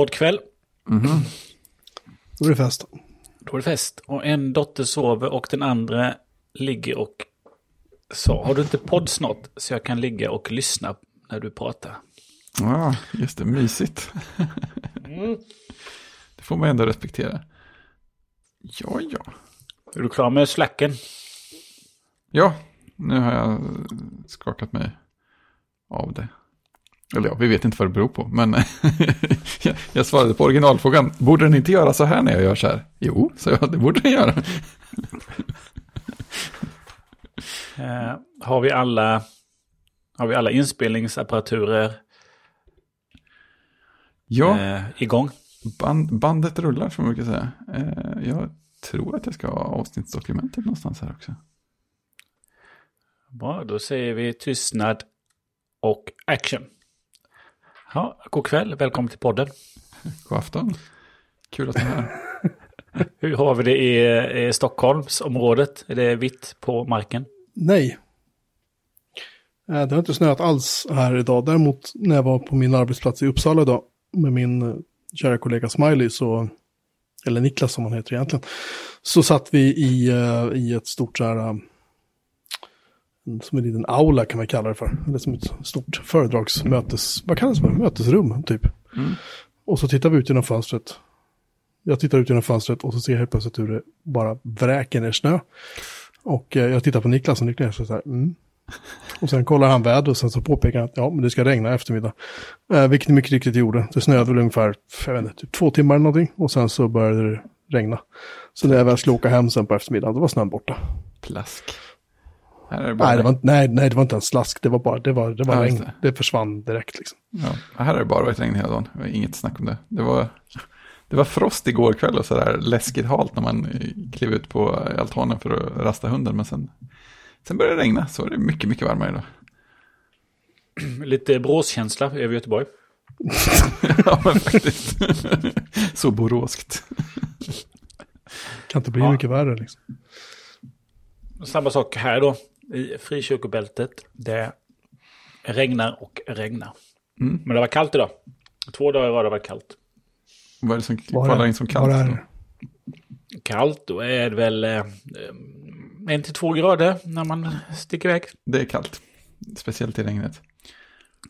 Poddkväll. Då är det fest. Då är det fest. Och en dotter sover och den andra ligger och sa, har du inte podd snart så jag kan ligga och lyssna när du pratar? Ja, just det, mysigt. Det får man ändå respektera. Ja, ja. Är du klar med slacken? Ja, nu har jag skakat mig av det. Eller ja, vi vet inte vad det beror på, men jag, jag svarade på originalfrågan. Borde den inte göra så här när jag gör så här? Jo, så jag, det borde den göra. Eh, har, vi alla, har vi alla inspelningsapparaturer Ja, eh, igång? band, bandet rullar som man brukar säga. Eh, jag tror att jag ska ha avsnittsdokumentet någonstans här också. Bra, då säger vi tystnad och action. Ja, god kväll, välkommen till podden. God afton. Kul att du är här. Hur har vi det i, i Stockholmsområdet? Är det vitt på marken? Nej. Eh, Det har inte snöat alls här idag. Däremot när jag var på min arbetsplats i Uppsala idag med min eh, kära kollega Smiley, så, eller Niklas som han heter egentligen, så satt vi i, eh, i ett stort så här, som en liten aula kan man kalla det för. Eller som ett stort föredragsmötes, vad kallas det? Mötesrum typ. Och så tittar vi ut genom fönstret. Jag tittar ut genom fönstret och så ser jag helt plötsligt hur det bara vräker ner snö. Och eh, jag tittar på Niklas och Niklas är så här, mm. Och sen kollar han vädret och sen så påpekar han att ja, men det ska regna i eftermiddag. Eh, vilket det mycket riktigt gjorde. Det snöade väl ungefär, jag vet inte, typ två timmar eller någonting. Och sen så började det regna. Så när jag väl skulle åka hem sen på eftermiddagen, då var snön borta. Plask. Här är det bara Nej det, var, inte- nej, nej, det var inte en slask, det var bara, det var, det var Ja, regn. det. Det. försvann direkt liksom. Ja, här har det bara varit regn hela dagen. Det var inget snack om det. Det var, det var frost igår kväll och sådär läskigt halt när man eh, klev ut på altanen för att rasta hunden. Men sen, sen började det regna så är det mycket, mycket varmare idag. Lite Boråskänsla över Göteborg. ja, men faktiskt. så boråskt. Kan inte bli Ja. mycket värre liksom. Samma sak här då, i frikyrkobältet. Det regnar och regnar. Mm. Men det var kallt idag. Två dagar i rad har det varit kallt. Vad är det som är- in som kallt? är då? Kallt, då är det väl eh, en till två grader när man sticker iväg. Det är kallt. Speciellt i regnet.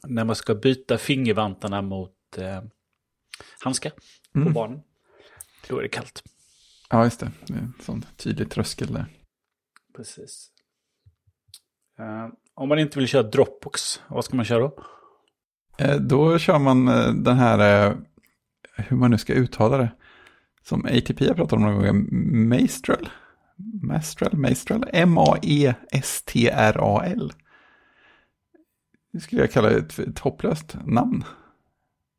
När man ska byta fingervantarna mot eh, handskar på Mm. barnen. Då är det kallt. Ja, just det. Det är en sån tydlig tröskel där. Precis. Eh, om man inte vill köra Dropbox, vad ska man köra då? Eh, Då kör man eh, den här, hur man nu ska uttala det, som ATP har pratat om några gånger, Maestral. Mastral, Maestral, M-A-E-S-T-R-A-L. Det skulle jag kalla ett, ett hopplöst namn.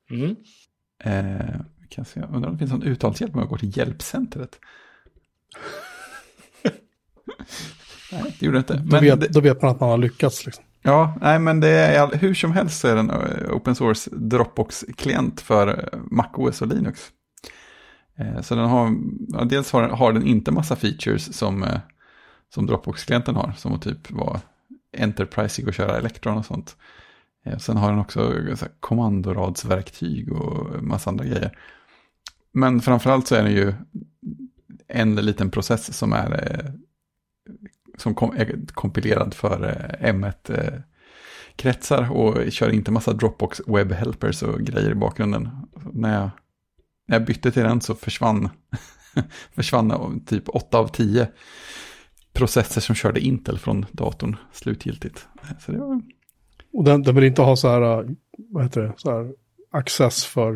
Mm. Eh, kan se, undrar om det finns någon uttalshjälp om jag går till hjälpcentret. Nej, det gjorde det inte. Då, Men vet, det, då vet man att man har lyckats liksom. Ja, nej men det är hur som helst så är den eh, open source Dropbox-klient för eh, MacOS och Linux. Eh, Så den har, ja, dels har, har den inte massa features som, som Dropbox-klienten har, som att typ vara enterprise och köra Electron och sånt. Sen har den också så här, kommandoradsverktyg och massa andra grejer. Men framförallt så är den ju en liten process som är som kom, är kompilerad för eh, M1-kretsar eh, och kör inte massa Dropbox Web Helpers och grejer i bakgrunden. När jag, när jag bytte till den så försvann, försvann typ 8 av 10 processer som körde Intel från datorn slutgiltigt. Så det var, Och den, den vill inte ha så här, eh, vad heter det, så här access för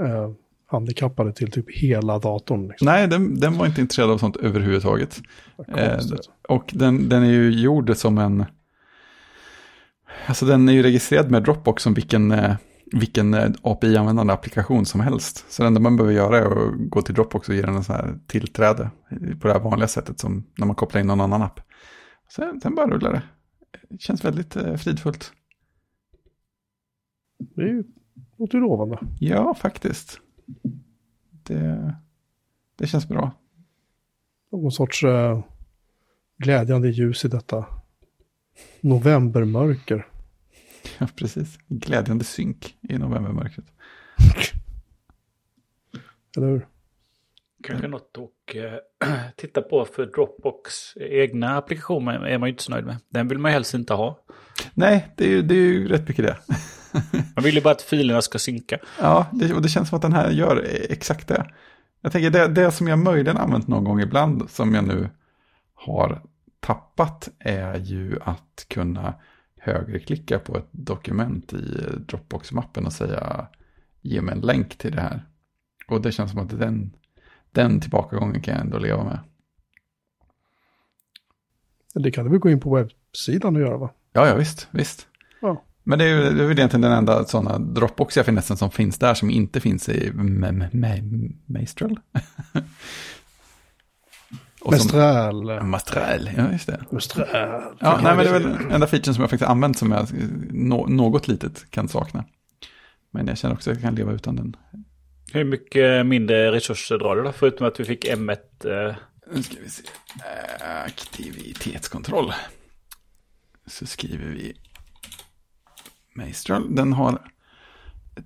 eh, handikappade till typ hela datorn. Liksom. nej, den, den var inte intresserad av sånt överhuvudtaget. Eh, och den, den är ju gjord som en... Alltså den är ju registrerad med Dropbox som vilken, eh, vilken eh, API-användande applikation som helst. Så det enda man behöver göra är att gå till Dropbox och ge den en sån här tillträde på det här vanliga sättet som när man kopplar in någon annan app. Sen, sen bara rullar det. Det känns väldigt eh, fridfullt. Det är ju lovande. Ja, faktiskt. Det, det känns bra. Någon sorts eh, glädjande ljus i detta novembermörker. Ja, precis. Glädjande synk i novembermörkret. Eller hur? Kanske något att eh, titta på för Dropbox egna applikationer är man ju inte så nöjd med. Den vill man ju helst inte ha. Nej, det är, ju- det är ju rätt mycket det. Man vill ju bara att filerna ska synka. Ja, det, och det känns som att den här gör exakt det. Jag tänker det, det som jag möjligen använt någon gång ibland som jag nu har tappat är ju att kunna högerklicka på ett dokument i Dropbox-mappen och säga ge mig en länk till det här. Och det känns som att den, den tillbakagången kan jag ändå leva med. Det kan du väl gå in på webbsidan och göra va? Ja, ja visst, visst. Ja. Men det är ju det är väl egentligen den enda sådana Dropbox jag finessen som finns där som inte finns i som- Mestral. Mastral, ja just det. Mestral. Ja, nej, men det är väl den enda featuren som jag faktiskt använt som jag nå- något litet kan sakna. Men jag känner också att jag kan leva utan den. Hur mycket mindre resurser drar det då? Förutom att vi fick M1. Eh, Nu ska vi se. Aktivitetskontroll. Så skriver vi Maestral. Den har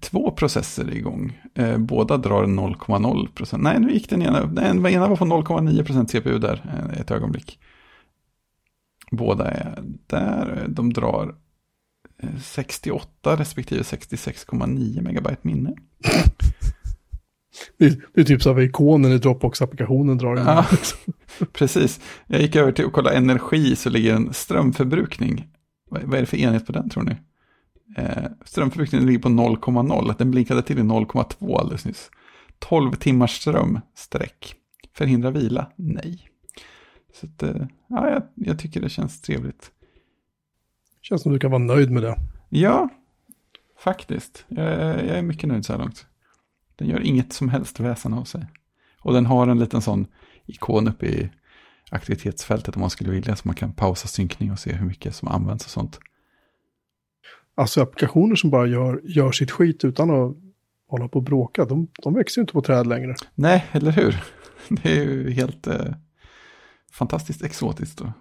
två processer igång. Eh, båda drar 0,0 procent. Nej, nu gick den ena upp. Den ena var på 0,9 procent CPU där eh, ett ögonblick. Båda är där. De drar eh, 68 respektive 66,9 megabyte minne. Det, är- det är typ så här ikonen i Dropbox-applikationen drar den. Ja, precis. Jag gick över till att kolla energi så ligger en strömförbrukning. Vad vad är det för enhet på den tror ni? Eh, strömförbrukningen ligger på 0,0. Den blinkade till i 0,2 alldeles nyss. 12 timmars ström, streck. Förhindra vila? Nej. Så att, eh, ja, jag, jag tycker det känns trevligt. Känns som du kan vara nöjd med det. Ja, faktiskt. Jag, jag är mycket nöjd så här långt. Den gör inget som helst väsen av sig. Och den har en liten sån ikon uppe i aktivitetsfältet om man skulle vilja. Så man kan pausa synkning och se hur mycket som används och sånt. Alltså applikationer som bara gör, gör sitt skit utan att hålla på och bråka, de, de växer ju inte på träd längre. Nej, eller hur? Det är ju helt eh, fantastiskt exotiskt. Då.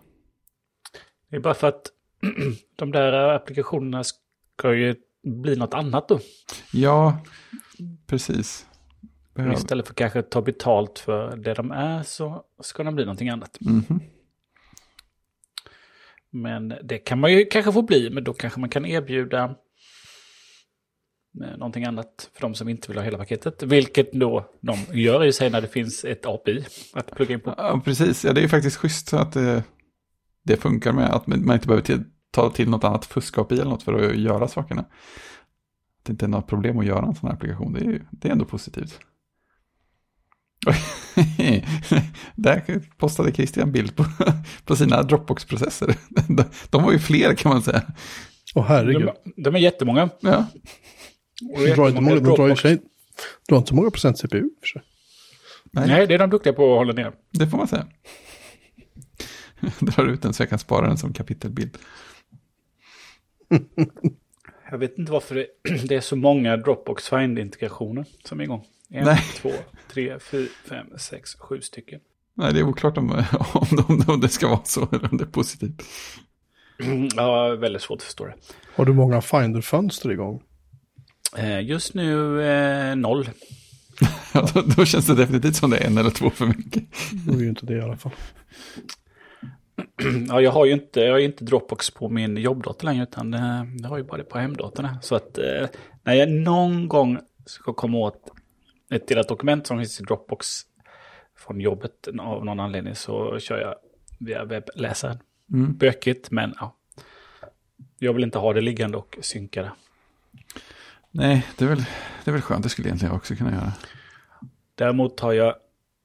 det är bara för att de där applikationerna ska ju bli något annat då. Ja, precis. Behöv- Istället för kanske ta betalt för det de är så ska de bli någonting annat. Mhm. Men det kan man ju kanske få bli, men då kanske man kan erbjuda eh, någonting annat för de som inte vill ha hela paketet. Vilket då de gör i sig när det finns ett API att plugga in på. Ja, precis. Ja, det är ju faktiskt schysst att det, det funkar med att man inte behöver till, ta till något annat fusk-API eller något för att göra sakerna. Att det inte är något problem att göra en sån här applikation, det är, ju- det är ändå positivt. Där postade Christian bild på, på sina Dropbox-processer. De, de var ju fler kan man säga. Åh herregud. De, de är jättemånga. Ja, Och De drar, inte många, de drar, sig, inte så många procent CPU för sig. Nej, det är de duktiga på att hålla ner. det får man säga. Drar ut den så jag kan spara den som kapitelbild. Jag vet inte varför det, det är så många Dropbox Find-integrationer som är igång. En, Nej. två, tre, fyra, fem, sex, sju stycken. Nej, det är oklart om, om, om, om det ska vara så eller om det är positivt. Ja, väldigt svårt att förstå det. Har du många Finder-fönster igång? Eh, Just nu eh, noll. Ja, då, då känns det definitivt som det är en eller två för mycket. Det är ju inte det i alla fall. Ja, jag har ju inte, jag har ju inte Dropbox på min jobbdator längre, utan jag har ju bara det på hemdatorn. Så att eh, när jag någon gång ska komma åt ett delat dokument som finns i Dropbox från jobbet av någon anledning så kör jag via webbläsaren. Mm. Bökigt, men ja. Jag vill inte ha det liggande och synka det. Nej, det är, väl, det är väl skönt. Det skulle egentligen jag också kunna göra. Däremot har jag,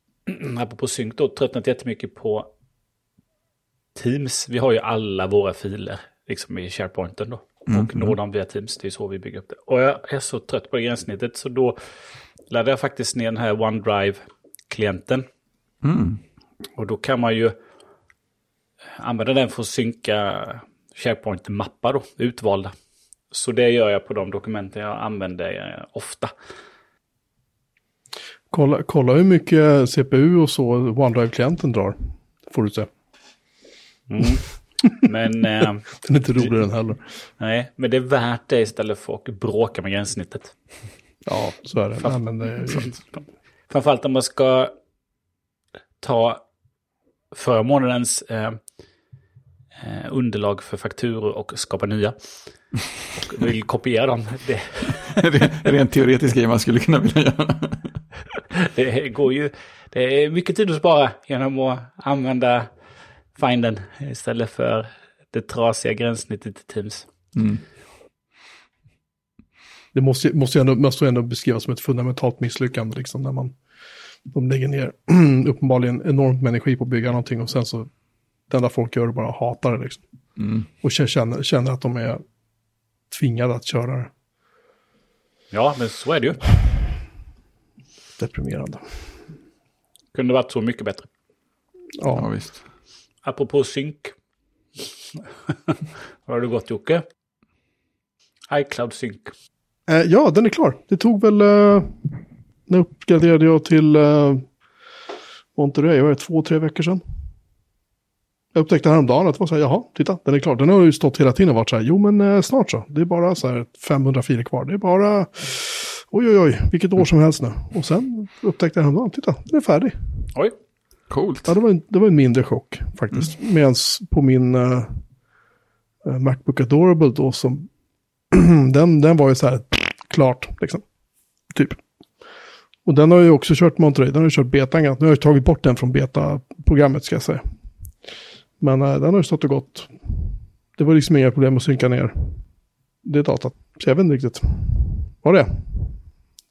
apropå synk då, tröttnat jättemycket på Teams. Vi har ju alla våra filer, liksom i SharePointen då. Och når dem via Teams, det är så vi bygger upp det. Och jag är så trött på det gränssnittet, så då laddade jag faktiskt ner den här OneDrive-klienten. Mm. Och då kan man ju använda den för att synka SharePoint-mappar då, utvalda. Så det gör jag på de dokumenten jag använder eh, ofta. Kolla, kolla hur mycket CPU och så OneDrive-klienten drar. Får du se. Mm. Men, eh, Den är inte rolig den heller. nej, men det är värt det istället för att bråka med gränssnittet. Ja, så är det. Nej, men det är, För framförallt om man ska ta förra månadens eh, eh, underlag för fakturor och skapa nya. Och vill kopiera dem. Det, Rent teoretisk grej man skulle kunna vilja göra. det går ju... Det är mycket tid att spara genom att använda finden istället för det trasiga gränssnittet i Teams. Mm. Det måste, måste, ju ändå, måste ju ändå beskrivas som ett fundamentalt misslyckande, liksom, när man de lägger ner uppenbarligen enormt med energi på att bygga någonting och sen så det enda folk gör är bara hatar det liksom. Mm. Och känner, känner att de är tvingade att köra det. Ja, men så är det ju. Deprimerande. Kunde varit så mycket bättre. Ja, Ja, visst. Apropå synk. Har du gått Jocke? iCloud synk. Eh, ja den är klar. Det tog väl, eh, när uppgraderade jag till, eh, det, var det två, tre veckor sedan? Jag upptäckte häromdagen att det var så här, jaha, titta, den är klar. Den har ju stått hela tiden och varit så här, jo men eh, snart så. Det är bara så här 500 filer kvar. Det är bara, oj oj oj, vilket år som helst nu. Och sen upptäckte jag häromdagen, titta, den är färdig. Oj. Coolt. Ja, det var en, det var en mindre chock faktiskt. Medan på min uh, Macbook Adorable då som, den, den var ju så här, klart liksom. Typ. Och den har ju också kört Monterey, den har ju kört betan. Nu har jag tagit bort den från beta-programmet ska jag säga. Men äh, den har ju stått och gått. Det var liksom inga problem att synka ner det datat. Så jag vet inte riktigt vad det är.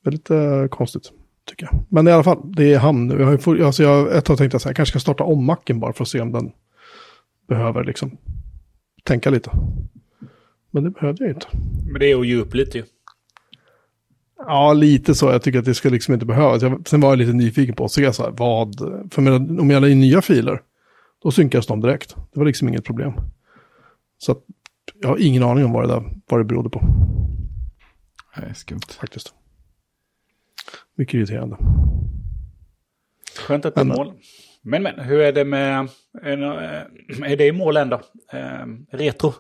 Väldigt äh, eh, konstigt tycker jag. Men i alla fall, det är hamn nu. Jag har ju for, alltså jag, ett tag tänkte jag så här, jag kanske ska starta om macken bara för att se om den behöver liksom tänka lite. Men det behövde jag inte. Men det är att ge upp lite ju. Ja, lite så. Jag tycker att det ska liksom inte behövas. Jag, sen var jag lite nyfiken på att se så här, vad, för om jag la in nya filer, då synkas de direkt. Det var liksom inget problem. Så att, jag har ingen aning om vad det, där, vad det berodde på, Nej, skumt. faktiskt. Mycket irriterande. Skönt att det är mål. Men men, hur är det med... Är, eh, det i mål ändå? Eh, retro?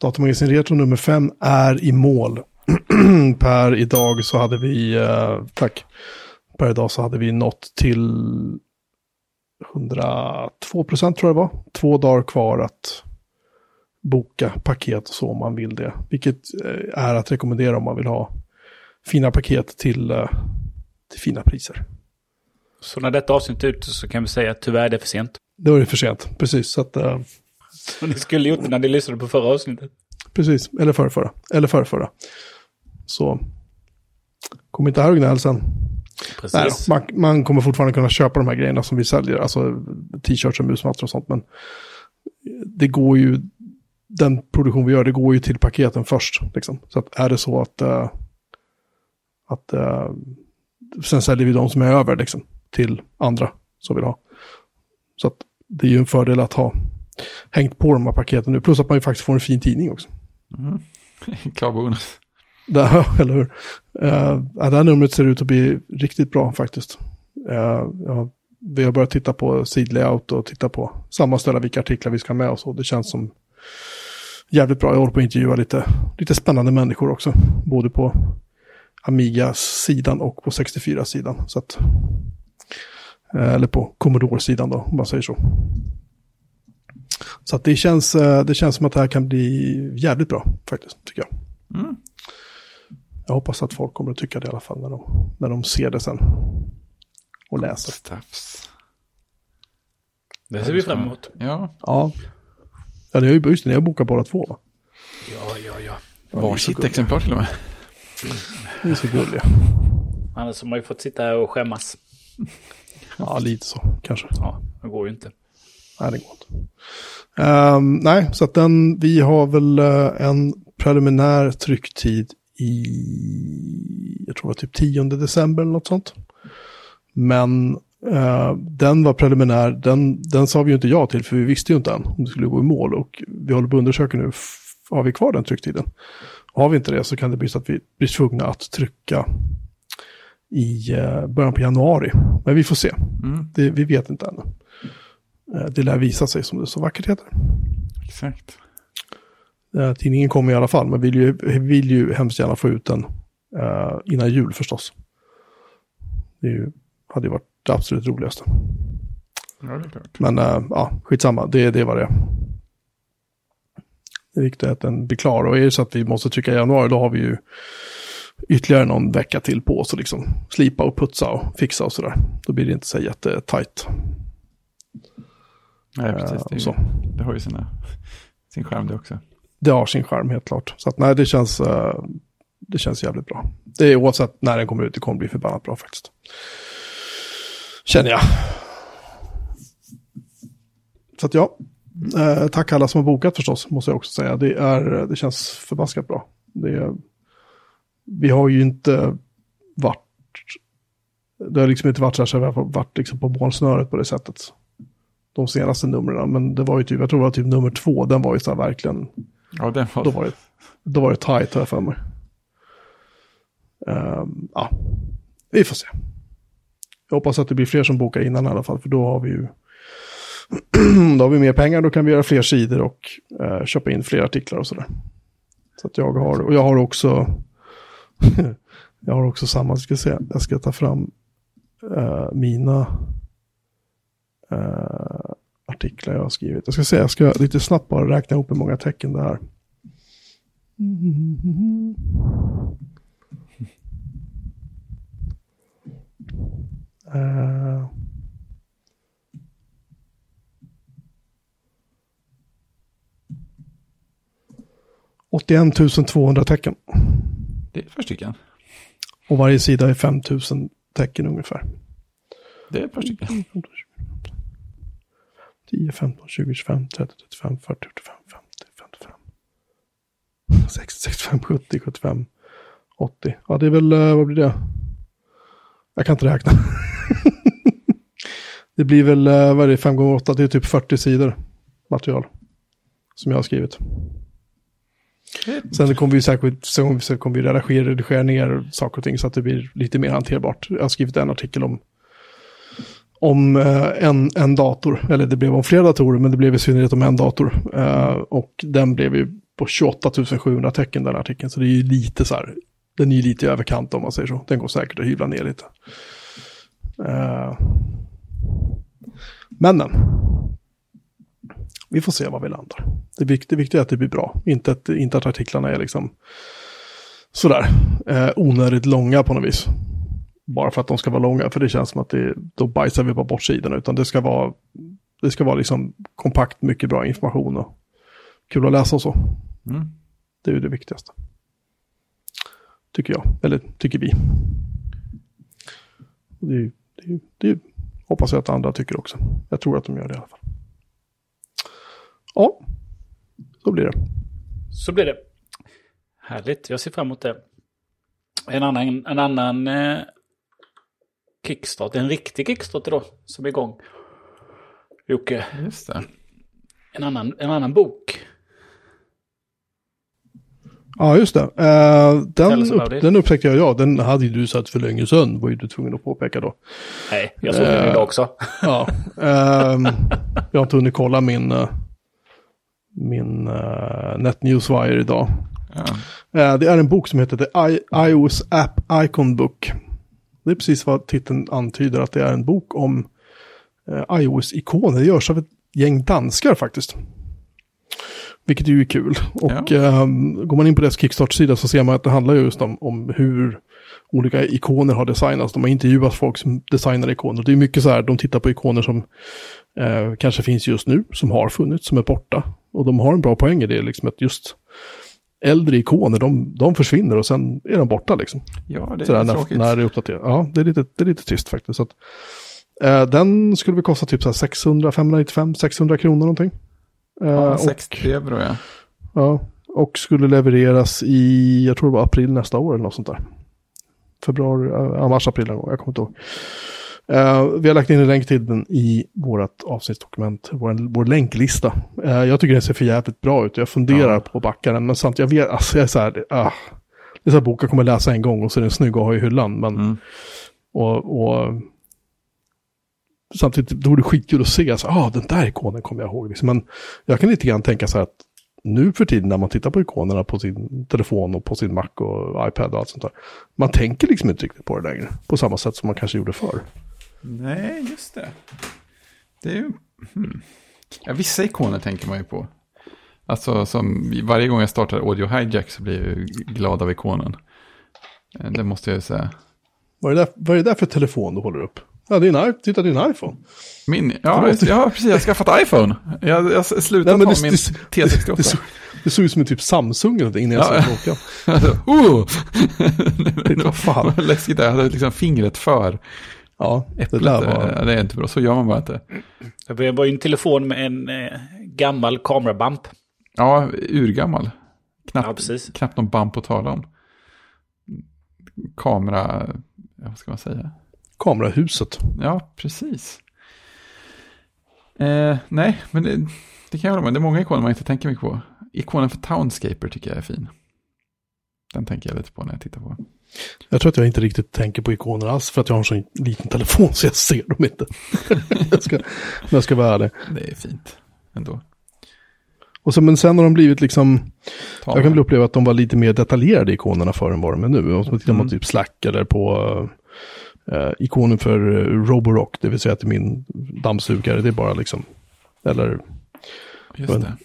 Datamagasin Retro nummer 5 är i mål. per idag så hade vi, eh, tack, per idag så hade vi nått till 102 procent tror jag det var. Två dagar kvar att boka paket och så om man vill det. Vilket eh, är att rekommendera om man vill ha fina paket till, eh, till fina priser. Så när detta avsnitt är ute så kan vi säga att tyvärr är det för sent. Då är det för sent, precis. Så att, eh, Och ni skulle gjort när ni lyssnade på förra avsnittet. Precis, eller förrförra. Eller förrförra. Så kom inte här och gnäll sen. Nej, man, man kommer fortfarande kunna köpa de här grejerna som vi säljer, alltså t-shirts och musmattor och sånt, men det går ju, den produktion vi gör, det går ju till paketen först. Liksom. Så att är det så att, eh, att eh, sen säljer vi de som är över liksom, till andra som vill ha. Så att det är ju en fördel att ha hängt på de här paketen nu, plus att man ju faktiskt får en fin tidning också. Mm. Klar bonus. Det, eller hur? Uh, det här numret ser ut att bli riktigt bra faktiskt. Uh, ja, vi har börjat titta på sidlayout och titta på sammanställa vilka artiklar vi ska ha med oss. Och det känns som jävligt bra. Jag håller på att intervjua lite, lite spännande människor också. Både på Amiga-sidan och på 64-sidan. Så att, eh, eller på Commodore-sidan då, om man säger så. Så att det känns, det känns som att det här kan bli jävligt bra faktiskt, tycker jag. Jag hoppas att folk kommer att tycka det i alla fall när de, när de ser det sen. Och läser. Stuffs. Det ser vi fram emot. Ja, Ja. Ja, ni har ju just det, ni har bokat båda två va? Ja, ja, ja. varsitt exemplar till och med. Ni är så gulliga. Annars har man ju fått sitta här och skämmas. Ja, lite så kanske. Ja, det går ju inte. Nej, det går inte. Ehm, nej, så att den, vi har väl eh, en preliminär trycktid i, jag tror det var typ 10 december eller något sånt. Men eh, den var preliminär, den, den sa vi ju inte ja till för vi visste ju inte än om det skulle gå i mål. Och vi håller på att undersöka nu, har vi kvar den trycktiden? Har vi inte det så kan det bli så att vi blir tvungna att trycka i eh, början på januari. Men vi får se. Mm, Det, vi vet inte ännu. Eh, Det lär visa sig som det så vackert heter. exakt. Eh, Tidningen kommer i alla fall, men vill ju, vill ju hemskt gärna få ut den eh, innan jul förstås. Det ju, hade ju varit det absolut roligaste. Ja, det är klart. Men äh, ja, skitsamma, det, det var det. Det viktiga är att den blir klar och är det så att vi måste trycka i januari då har vi ju ytterligare någon vecka till på oss att liksom slipa och putsa och fixa och sådär. Då blir det inte så jättetajt. Nej, precis. Det, Eh, ju, det har ju sina, sin skärm det också. Det har sin charm helt klart. Så att nej, det känns, eh, det känns jävligt bra. Det är oavsett när den kommer ut, det kommer bli förbannat bra faktiskt. Känner jag. Så att ja, eh, tack alla som har bokat förstås, måste jag också säga. Det, är, det känns förbaskat bra. Det vi har ju inte varit, det har liksom inte varit så här så vi har varit liksom på målsnöret på det sättet. De senaste numren, men det var ju typ, jag tror det var typ nummer två, den var ju så här verkligen, Ja, den var, då var det, då var det tajt har jag för mig. Um, ja, vi får se. Jag hoppas att det blir fler som bokar innan i alla fall, för då har vi ju då har vi mer pengar, då kan vi göra fler sidor och eh, köpa in fler artiklar och sådär. Så att jag har, och jag har också, jag har också samma, ska se, jag ska ta fram eh, mina eh, artiklar jag har skrivit. Jag ska se, jag ska lite snabbt bara räkna ihop hur många tecken det är. Åttioen tusen tvåhundra tecken. det är ett par stycken. Och varje sida är 5000 tecken ungefär. Det är ett par stycken. 10, 15, 20, 25, 30, 35, 40, 45, 50, 55. 60, 65, 70, 75, 80. Ja, det är väl, eh, vad blir det? Jag kan inte räkna. det blir väl, eh, vad är det, 5 gånger 8, det är typ 40 sidor material. Som jag har skrivit. Sen kommer vi säkert sen kommer vi redigera, redigera ner saker och ting så att det blir lite mer hanterbart. Jag har skrivit en artikel om, om eh, en, en dator, eller det blev om flera datorer, men det blev i synnerhet om en dator. Eh, och den blev ju på 28 700 tecken den artikeln, så det är ju lite så här, den är ju lite i överkant om man säger så. Den går säkert att hyvla ner lite. Eh, men den. Vi får se var vi landar. Det, vikt, det viktiga är att det blir bra, inte att, inte att artiklarna är liksom sådär eh, onödigt långa på något vis. Bara för att de ska vara långa, för det känns som att det, då bajsar vi bara bort sidorna, utan det ska vara, det ska vara liksom kompakt, mycket bra information och kul att läsa och så. Mm. Det är ju det viktigaste. Tycker jag, eller tycker vi. Det, det, det hoppas jag att andra tycker också. Jag tror att de gör det i alla fall. Ja, så blir det. Så blir det. Härligt, jag ser fram emot det. En annan, en annan eh, kickstart, en riktig kickstart då, som är igång. Jocke, Just det. en annan, en annan bok. Ja, just det. Eh, Tell den, upp, den upptäckte jag, ja, den hade ju du sett för länge sedan, var ju du tvungen att påpeka då. Nej, jag såg den Eh. idag också. Ja, ehm, jag har inte hunnit kolla min, eh, min uh, NetNewsWire idag. Ja. Eh, det är en bok som heter The I iOS App Icon Book. Det är precis vad titeln antyder, att det är en bok om eh, iOS-ikoner. Det görs av ett gäng danskar faktiskt. Vilket är ju kul. Och ehm, går man in på deras Kickstart-sida så ser man att det handlar just om, om hur olika ikoner har designats. De har intervjuat folk som designar ikoner. Det är mycket så här, de tittar på ikoner som eh, kanske finns just nu, som har funnits, som är borta. Och de har en bra poäng i det, liksom att just äldre ikoner, de, de försvinner och sen är de borta liksom. ja, det Sådär, är när, tråkigt. när det är uppdaterat. Ja, det är lite, det är lite trist faktiskt. Så att, eh, den skulle väl kosta typ så här 600, 595, 600 kronor någonting. Eh, Ja, och, 60 euro ja. ja, och skulle levereras i, jag tror det var april nästa år eller något sånt där. Februari, ja, mars, april någon gång, jag kommer inte ihåg. Eh, vi har lagt in en länk till den i vårt avsnittsdokument, vår, vår länklista. Eh, jag tycker den ser för jävligt bra ut jag funderar Ja. på att backa den, men samtidigt, jag vet, alltså jag är så här, ah, det är så här bok jag kommer läsa en gång och så är den snygg att ha i hyllan, men Mm. och, och samtidigt då är det skitkul att se, alltså, ah, den där ikonen kommer jag ihåg. Liksom. Men jag kan lite grann tänka så här att nu för tiden när man tittar på ikonerna på sin telefon och på sin Mac och iPad och allt sånt där. Man tänker liksom inte riktigt på det längre. På samma sätt som man kanske gjorde förr. Nej, just det. Det är ju... Hmm. Ja, vissa ikoner tänker man ju på. Alltså som varje gång jag startar Audio Hijack så blir jag ju glad av ikonen. Eh, Det måste jag ju säga. Vad är, det där, vad är det där för telefon du håller upp? Ja, det i- titta, det en iPhone. Min, ja, just, ja, precis. Jag har skaffat iPhone. Jag, jag slutat Nej, det- min det- T68. Det, såg, det såg ut som en typ Samsung eller någonting innan jag Ja. såg klockan. Alltså, oh! Tänkte, vad fan. Vad läskigt det är. Jag hade liksom fingret för Ja, det äpplet. där var... Ja, Det är inte bra. Så gör man bara inte. Det var ju en telefon med en eh, gammal kamerabump. Ja, urgammal. Ja, Knappt, precis. knappt någon bump att tala om. Kamera, ja, vad ska man säga? Kamerahuset. Ja, precis. Eh, nej, men det, det kan jag hålla med. Det är många ikoner man inte tänker mycket på. Ikonen för Townscaper tycker jag är fin. Den tänker jag lite på när jag tittar på. Jag tror att jag inte riktigt tänker på ikoner alls för att jag har en så liten telefon så jag ser dem inte. jag ska, om jag ska vara ärlig. Det är fint ändå. Och så, men sen har de blivit liksom, Ta jag kan väl uppleva att de var lite mer detaljerade ikonerna förr än vad de är nu. Och så tittar man Mm. typ Slack eller på eh, ikonen för eh, Roborock, det vill säga till min dammsugare, det är bara liksom, eller.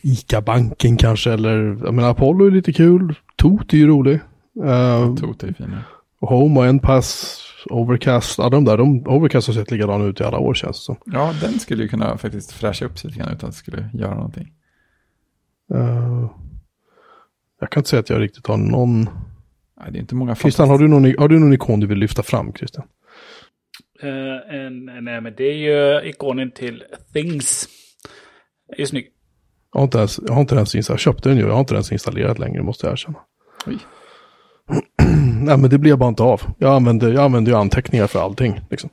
ICA-banken kanske, eller, jag menar Apollo är lite kul, Toot är ju rolig. Uh, är finare. Home och Enpass, Overcast, ja de där, de, Overcast har sett likadana ut i alla år känns det som. Ja, den skulle ju kunna faktiskt fräscha upp sig lite grann utan att det skulle göra någonting. Eh, jag kan inte säga att jag riktigt har någon... Nej, det är inte många Christian, har du, någon, har du någon ikon du vill lyfta fram, Christian? Eh, en, nej, men det är ju ikonen till Things. Det är snygg. Jag har inte ens, jag har inte ens installerat, jag köpte den ju, jag har inte ens installerat längre, måste jag erkänna. Oj. Nej, men det blir bara inte av. Jag använder, jag använder ju anteckningar för allting, liksom.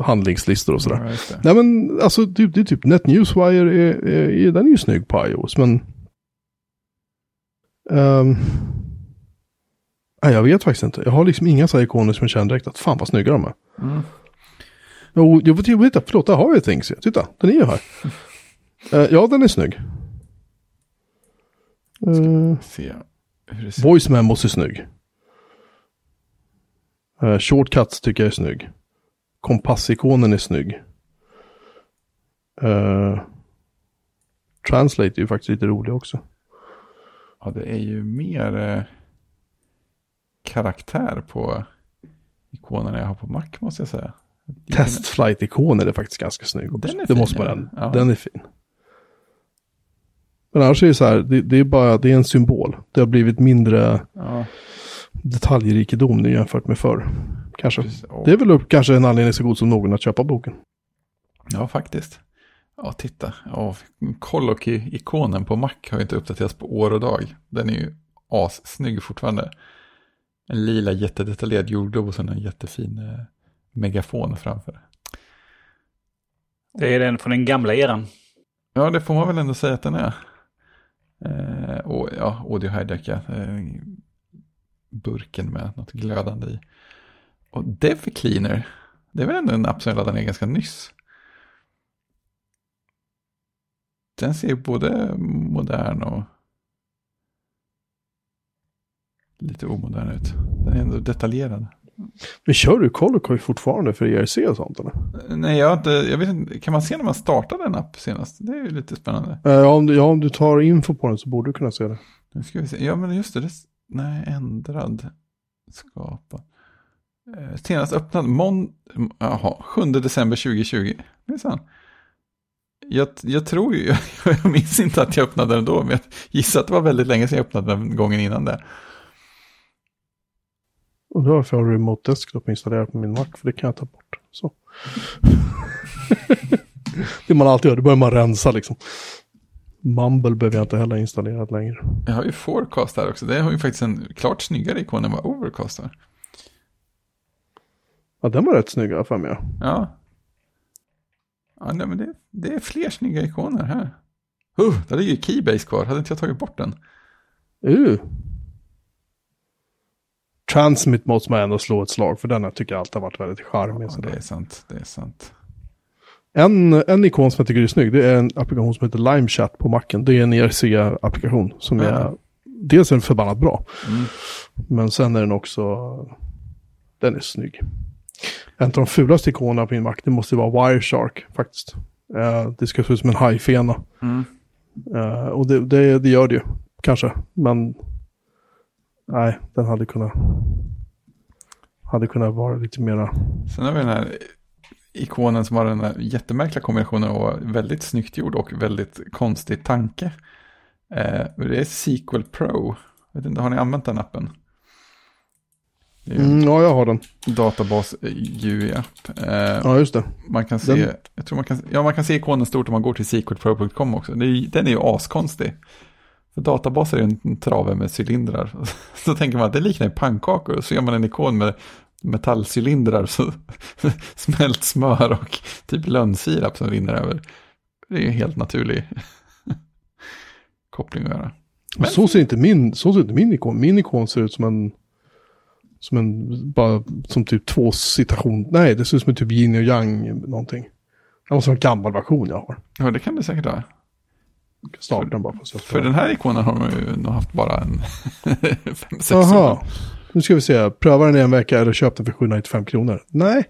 Handlingslistor och sådär. Det. Nej men alltså det, det är typ NetNewsWire, är, är, är, den är ju snygg på iOS men... Ehm, nej jag vet faktiskt inte. Jag har liksom inga så ikoner som jag känner direkt att fan vad snygga de är. Mm. Jo, jag vet inte, förlåt, där har vi Things. Titta, den är ju här. Eh, ja, den är snygg. Uh, Se voice memos är snygg. Uh, shortcuts tycker jag är snygg. Kompassikonen är snygg. Uh, translate är ju faktiskt lite rolig också. Ja, det är ju mer eh, karaktär på ikonerna jag har på Mac måste jag säga. Test flight-ikonen är faktiskt ganska snygg också. Den är det fin, måste man. Ja. Den är fin. Men annars är det så här, det, det är bara, det är en symbol. Det har blivit mindre Ja, detaljrikedom nu jämfört med förr. Kanske. precis. Det är väl upp, kanske en anledning så god som någon att köpa boken. ja faktiskt. Ja, titta. Ja, Colloquy-ikonen på Mac har ju inte uppdaterats på år och dag. Den är ju assnygg fortfarande. En lila jättedetaljerad jordglob och sen en jättefin eh, megafon framför. Det är den från den gamla eran. Ja, det får man väl ändå säga att den är. Eh, och ja, audio hijack, ja. Eh, burken med något glödande i. Och Dev Cleaner, det är väl ändå en app som jag laddade ner ganska nyss. Den ser ju både modern och lite omodern ut. Den är ändå detaljerad. Men kör du Colloquy fortfarande för ERC och sånt eller? Nej, jag, inte, jag vet inte, kan man se när man startade en app senast? Det är ju lite spännande. Eh, Ja, om du, ja, om du tar info på den så borde du kunna se det. Nu ska vi se. Ja, men just det. det nej, ändrad. Skapa. Eh, senast öppnad. Mon, jaha, 7 december 2020. Minsann. Jag, jag tror ju, jag minns inte att jag öppnade den då, men jag gissar att det var väldigt länge sedan jag öppnade den gången innan Och då har jag Remote Desktop installerat på min Mac, för det kan jag ta bort. Så. det man alltid gör, det börjar man rensa liksom. Mumble behöver jag inte heller installerat längre. Jag har ju Forecast här också. Det har ju faktiskt en klart snyggare ikon än vad Overcast har. Ja, den var rätt snygg, har för mig. Ja. Ja, nej, men det, det är fler snygga ikoner här. Uh, där ligger Keybase kvar. Hade inte jag tagit bort den? Uh. Transmit måste man ändå slå ett slag för den här tycker jag alltid har varit väldigt charmig. Ja, det är sant. Det är sant. En, en ikon som jag tycker är snygg, det är en applikation som heter LimeChat på macken. Det är en ERC-applikation som Ja. är, dels är den förbannat bra, Mm. men sen är den också, den är snygg. En av de fulaste ikonerna på min Mac, det måste vara Wireshark faktiskt. Eh, det ska se ut som en hajfena. Mm. Eh, och det, det, det gör det ju, kanske. Men nej, den hade kunnat, hade kunnat vara lite mera, Sen har vi den här ikonen som har den här jättemärkliga kombinationen av väldigt snyggt gjord och väldigt konstig tanke. Eh, det är Sequel Pro. Vet inte, har ni använt den appen? Mm, ja jag har den. databas UI-app. Eh, Ja just det. Man kan se, Den- jag tror man kan, ja, man kan se ikonen stort om man går till sequelpro.com också. Det är, den är ju askonstig. Databaser är en trave med cylindrar. Så tänker man att det liknar pannkakor. Och så gör man en ikon med metallcylindrar. Så smält smör och typ lönnsirap som rinner över. Det är ju en helt naturlig koppling att göra. Men- så, ser inte min, så ser inte min ikon. Min ikon ser ut som en, som en, bara som typ två citation. Nej, det ser ut som en typ yin och yang någonting. Det måste vara en gammal version jag har. Ja, det kan det säkert vara. Den bara för. För den här ikonen har man ju nog haft bara en fem, sex Jaha. år. Nu ska vi se. Pröva den i en vecka eller köp den för 795 kronor. Nej.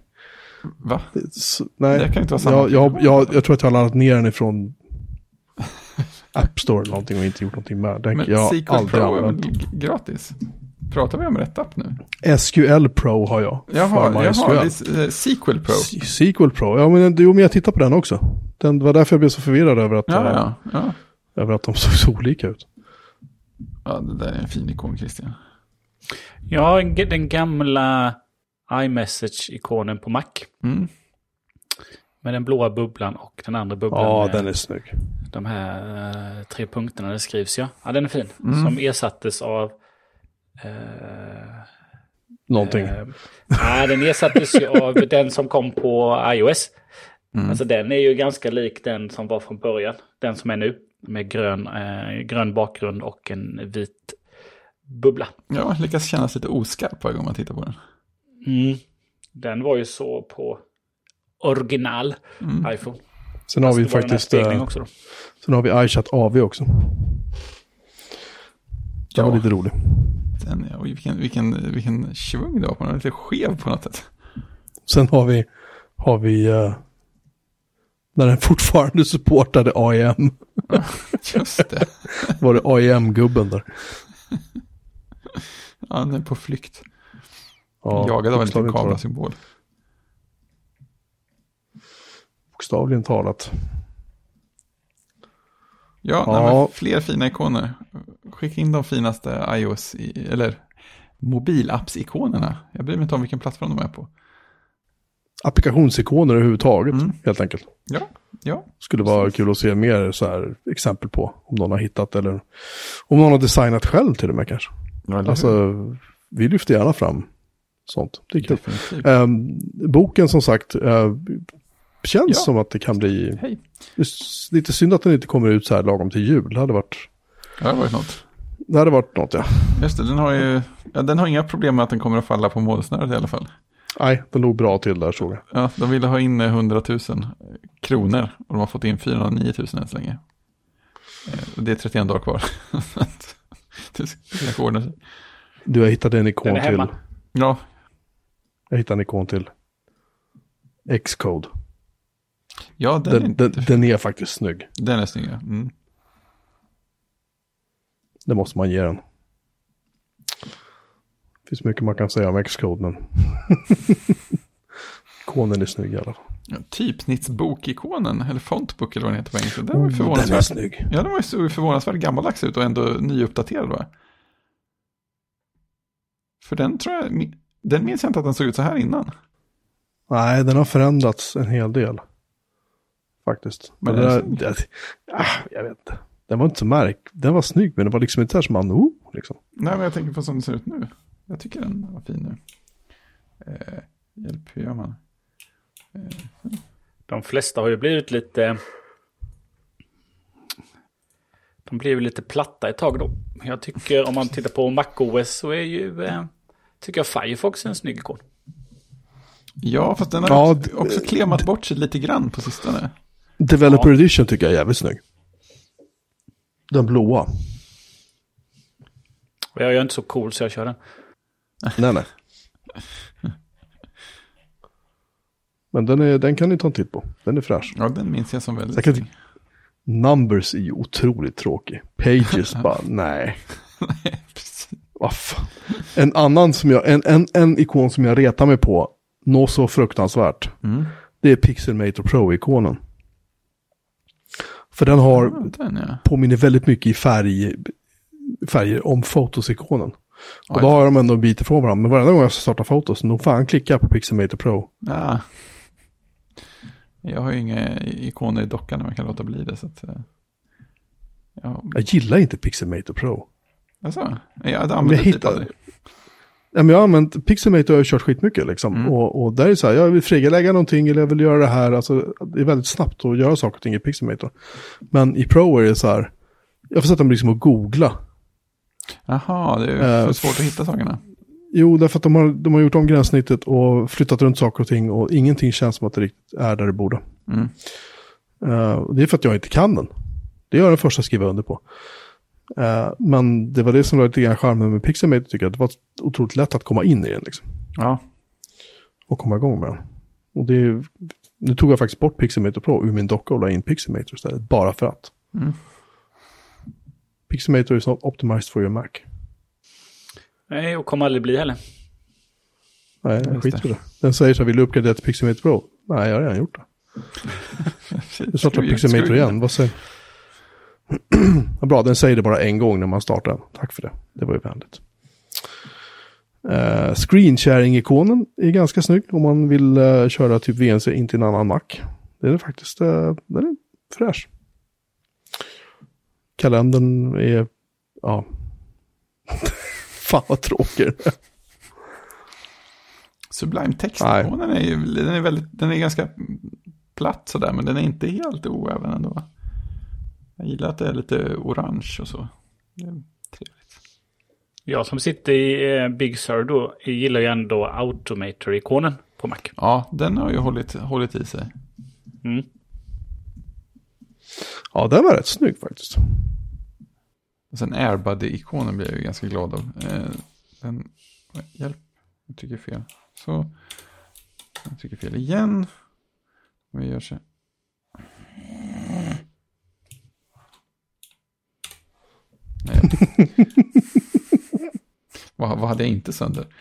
Va? s- nej. Det kan inte vara samma jag, jag, jag, jag tror att jag har laddat ner den ifrån App Store eller någonting och inte gjort någonting med den. Men Jag Sequel Pro är väl gratis? Pratar vi om rätt app nu? SQL Pro har jag. Jaha, jaha är, eh, Sequel Pro. Se- Sequel Pro, ja men, jo, men jag tittar på den också. Den, det var därför jag blev så förvirrad över att, Ja, eh, ja, ja. över att de såg så olika ut. ja, det där är en fin ikon Christian. Ja, den gamla iMessage-ikonen på Mac. Mm. Med den blåa bubblan och den andra bubblan. Ja, den är snygg. De här eh, tre punkterna det skrivs, ja. Ja, den är fin. Mm. Som ersattes av... Eh, Någonting. Eh, nej, den ersattes ju av den som kom på iOS. Mm. Alltså den är ju ganska lik den som var från början. Den som är nu. Med grön, eh, grön bakgrund och en vit bubbla. Ja, lyckas kännas lite oskarp varje gång man tittar på den. Mm. Den var ju så på original Mm. iPhone. Sen har vi Fast här faktiskt, eh, också då. sen har vi iChat AV också. Den Ja. var lite rolig. Den, ja, vilken, vilken, vilken svung det var på den. Lite skev på något sätt. Sen har vi, har vi, eh, när den fortfarande supportade AEM, Just det. var det AEM-gubben där. Ja, den är på flykt. Ja, Jagad av en liten kamerasymbol. Bokstavligen talat. Ja, Ja. Nej, fler fina ikoner. Skicka in de finaste iOS, i, eller mobilappsikonerna. Jag bryr mig inte om vilken plattform de är på. Applikationsikoner överhuvudtaget, Mm. helt enkelt. Ja, ja. Skulle vara kul att se mer så här exempel på. Om någon har hittat eller om någon har designat själv till och med kanske. Alltså, vi lyfter gärna fram sånt. Det är kul. Ehm, boken som sagt, eh, känns Ja. som att det kan bli Hej. lite synd att den inte kommer ut så här lagom till jul. Det hade varit, Ja, det har varit något. det hade varit något ja. Just det, den har ju, ja, den har inga problem med att den kommer att falla på målsnöret i alla fall. Nej, den låg bra till där såg jag. Ja, de ville ha in eh, 100 000 kronor och de har fått in 409 000 än så länge. Eh, Det är 31 dagar kvar. Det ska få ordna sig. Du, jag hittade en ikon Den är till. hemma. Ja, Jag hittade en ikon till. Xcode. ja den, är Den, inte, den, den är faktiskt snygg. den är snygg. ja. Mm. Det måste man ge den. Det finns mycket man kan säga om Xcode, men ikonen är snygg i alla fall. Ja, typsnittsbokikonen, eller fontbook eller vad den heter på engelska. Den var ju Oh, den är förvånansvärt, snygg. ja, den var ju så förvånansvärt gammaldags ut och ändå nyuppdaterad va? För den tror jag, den minns jag inte att den såg ut så här innan. Nej, den har förändrats en hel del. Faktiskt. Men Men den är det, det, ah, jag vet inte. Den var inte så märk. Den var snygg, men det var liksom inte så här som man, oh, liksom. Nej, men jag tänker på som den ser ut nu. Jag tycker den var fin nu. Eh, hjälp, hur gör man? De flesta har ju blivit lite... De blev lite platta ett tag då. Jag tycker om man tittar på MacOS så är ju... Eh, tycker jag Firefox är en snygg ikon. Ja, fast den har Ja, också, också klemat bort sig lite grann på sistone. Developer Edition tycker jag är jävligt snygg. Den blåa. Jag är inte så cool så jag kör den. Nej, nej. Men den, är, den kan ni ta en titt på. Den är fräsch. Ja, den minns jag som väldigt Säkert. snygg. Numbers är ju otroligt tråkig. Pages bara, nej. Precis. En annan som jag, en, en, en ikon som jag retar mig på, nå så fruktansvärt. Mm. Det är Pixelmator Pro-ikonen. För den har, Ja, den ja. påminner väldigt mycket i färg, färger om Photos-ikonen. Och Oj. då har de ändå en bit ifrån varandra. Men varenda gång jag ska starta Photos, nog fan klickar jag på Pixelmator Pro. ja. Jag har ju inga ikoner i dockan när man kan låta bli det. Så att, eh, ja, Jag gillar inte Pixelmator Pro. alltså, jag jag använt det typ. Ja, men jag har använt Pixelmator har jag kört skitmycket liksom. Mm. Och, och där är det så här, jag vill frilägga någonting eller jag vill göra det här. Alltså, det är väldigt snabbt att göra saker och ting i Pixelmator. Men i Pro är det så här, jag får sätta mig liksom och googla. Jaha, det är Eh, för svårt att hitta sakerna. Jo, därför att de har, de har gjort om gränssnittet och flyttat runt saker och ting och ingenting känns som att det riktigt är där det borde. Mm. Och det är för att jag inte kan den. Det är jag den första att skriva under på. Eh, men det var det som var lite grann charmen med Pixelmator tycker jag. Det var otroligt lätt att komma in i den liksom. Ja, och komma igång med den. Och det nu tog jag faktiskt bort Pixelmator Pro ur min docka och la in Pixelmator istället, bara för att. Mm. Pixelmator is not optimized for your Mac. Nej, och kommer aldrig bli heller. Nej, Just det. i det. Den säger så här, vill du uppgradera till Pixelmator Pro? Nej, jag har redan gjort det. Nu startar Pixelmator igen, vad säger Ja, Bra, den säger det bara en gång när man startar den. Tack för det, det var ju vänligt. Uh, screen sharing-ikonen är ganska snygg om man vill eh, köra typ VNC in till en annan Mac. Den är faktiskt eh, den är fräsch. Kalendern är, ja. Fan vad tråkig. Sublime text-ikonen är ju den är, väldigt, den är ganska platt sådär, men den är inte helt oäven ändå. Jag gillar att det är lite orange och så. Det är trevligt. Jag som sitter i eh, Big Sur då gillar ju ändå Automator-ikonen på Mac. Ja, den har ju hållit, hållit i sig. Mm. Ja, den var rätt snygg faktiskt. Och sen Airbuddy-ikonen blir jag ju ganska glad av. Eh, den, hjälp, jag tycker fel. Så, jag tycker fel igen. Vi gör så. Nej. vad, vad hade jag inte sönder?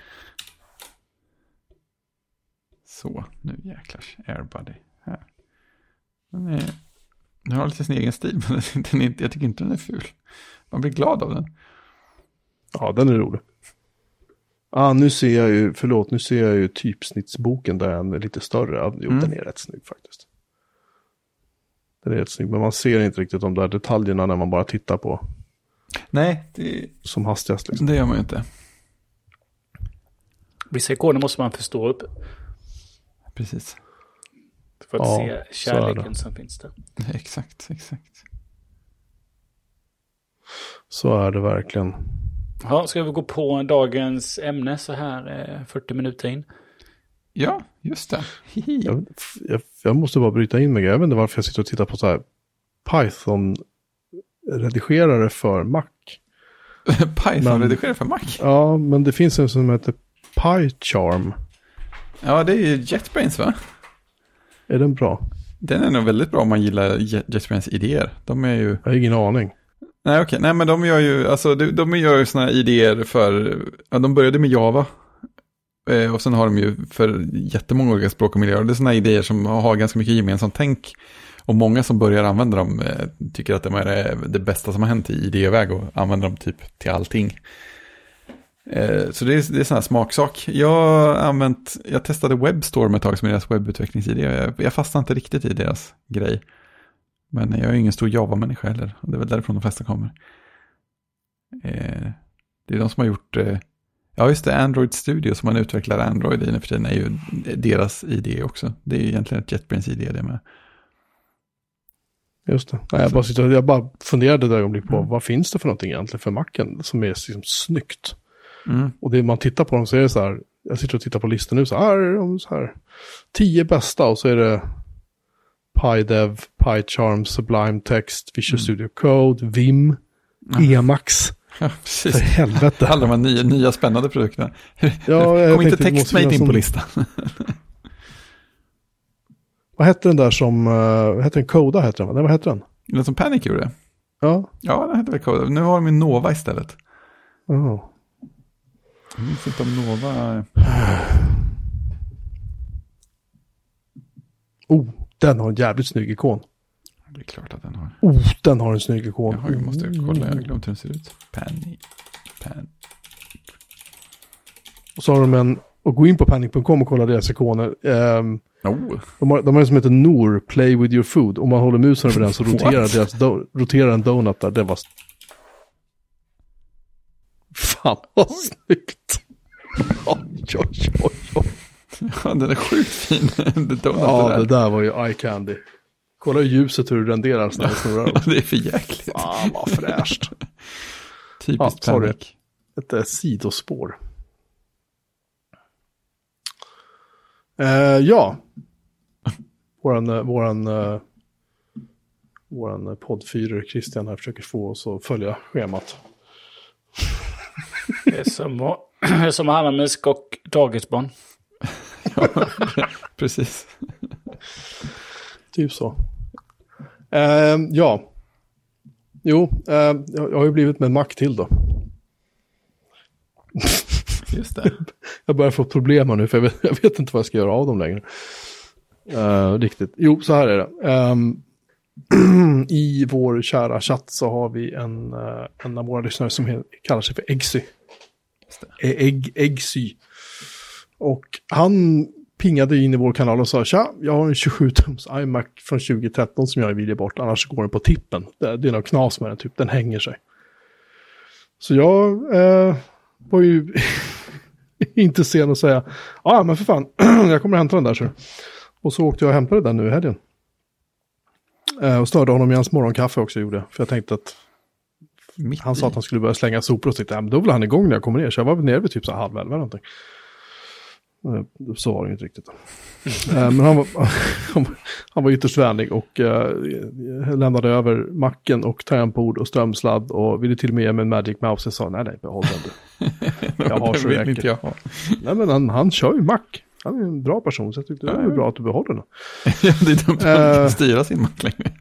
Så, nu jäklars. Airbuddy. Här. Den, är, den har lite sin egen stil, men den är inte, jag tycker inte den är ful. Man blir glad av den. Ja, den är rolig. Ah, nu ser jag ju, förlåt, nu ser jag ju typsnittsboken där den är lite större. Jo, Mm. den är rätt snygg faktiskt. Den är rätt snygg, men man ser inte riktigt de där detaljerna när man bara tittar på Nej, det, som hastigast. Liksom. det gör man ju inte. Vissa ikoner måste man förstå upp Precis. För att Ja, se kärleken som finns där. Exakt, exakt. Så är det verkligen. Ja, ska vi gå på dagens ämne så här eh, 40 minuter in? Ja, just det. Jag, jag, jag måste bara bryta in mig. Jag vet inte varför jag sitter och tittar på så här Python-redigerare för Mac. Python Men- redigerar för Mac. Ja, men det finns en som heter PyCharm. Ja, det är ju JetBrains va? Är den bra? Den är nog väldigt bra om man gillar Jet- JetBrains idéer. De är ju... Jag har ingen aning. Nej, okej. Nej, men de gör ju, alltså, de, de gör ju sådana idéer för, ja, de började med Java. Eh, och sen har de ju för jättemånga olika språk och miljöer. Det är sådana idéer som har ganska mycket gemensamt tänk. Och många som börjar använda dem eh, tycker att de är det, det bästa som har hänt i idéväg och använder dem typ till allting. Eh, så det är, det är sån här smaksak. Jag använt, jag testade Webstorm ett tag som är deras webbutvecklingsidé. Jag, jag fastnade inte riktigt i deras grej. Men jag är ingen stor Java-människa heller. Och det är väl därifrån de flesta kommer. Eh, det är de som har gjort, eh, ja just det, Android Studio som man utvecklar Android i nu för tiden är ju deras idé också. Det är egentligen ett JetBrains idé det med. Just det. Nej, jag, bara sitter, jag bara funderade ett ögonblick på Mm. vad finns det för någonting egentligen för macken som är liksom snyggt. Mm. Och det man tittar på dem så är det så här, jag sitter och tittar på listan nu så här, så här. Tio bästa och så är det PyDev, PyCharm, Sublime Text, Visual Mm. Studio Code, Vim, Emacs. Ja, För helvete. Alla de här nya, nya spännande produkterna. Ja, Kom inte TextMate in på listan? Vad hette den där som, uh, vad hette den? Coda hette den va? Vad hette den? Den som Panic gjorde? Ja. Ja, den hette väl Code. Nu har de ju Nova istället. ja. Jag minns inte om Nova... Oh, den har en jävligt snygg ikon. Det är klart att den har. Oh, den har en snygg ikon. Jaha, jag måste kolla, jag har glömt hur den ser ut. Panic. Pan. Och så har de en, och gå in på panic.com och kolla deras ikoner. Ehm, Oh, de, har, de har en som heter Nor, Play with your food. Om man håller musen över den så roterar, deras do, roterar en donut där. Det var... Fan vad snyggt. Oj, oj, oj, oj. ja, den är sjukt fin. det Ja, det det där. där var ju eye candy. Kolla ljuset hur det renderar när det snurrar. det är för jäkligt. Fan vad fräscht. Typiskt Ja, sorry. Panic. Ett eh, sidospår. Eh, ja. Våran, eh, våran, eh, våran poddfyrer Christian här försöker få oss att följa schemat. Det är som, att- det är som att handla med skock dagisbarn. Precis. Typ så. Eh, ja. Jo, eh, jag har ju blivit med en Mac till då. Just det. Jag börjar få problem här nu för jag vet, jag vet inte vad jag ska göra av dem längre. Eh, riktigt. Jo, så här är det. Ehm, I vår kära chatt så har vi en, uh, en av våra lyssnare som kallar sig för Eggsy. Just E- Och han pingade in i vår kanal och sa tja, jag har en 27-tums iMac från 2013 som jag vill ge bort, annars går den på tippen. Det, det är något knas med den, typ, den hänger sig. Så jag eh, var ju inte sen att säga, ja men för fan, jag kommer hämta den där så. Och så åkte jag och hämtade den nu i helgen. Eh, och störde honom i hans morgonkaffe också gjorde jag, för jag tänkte att mitt han sa att han skulle börja slänga sopor och tänkte men då var han igång när jag kommer ner. Så jag var nere vid typ så halv elva eller någonting. Eh, Så var det inte riktigt. Eh, Men han var, han var- ytterst vänlig och eh, lämnade över macken och tangentbord och strömsladd och ville till och med ge mig en Magic Mouse. Jag sa nej, nej, behåll den du. Jag har Det så vill räcker. inte jag ha. Nej, men han, han kör ju Mac. Han är en bra person så jag tyckte det var Ja, ja. bra att du behåller den. ja, det är dumt att man inte kan styra sin Mac längre.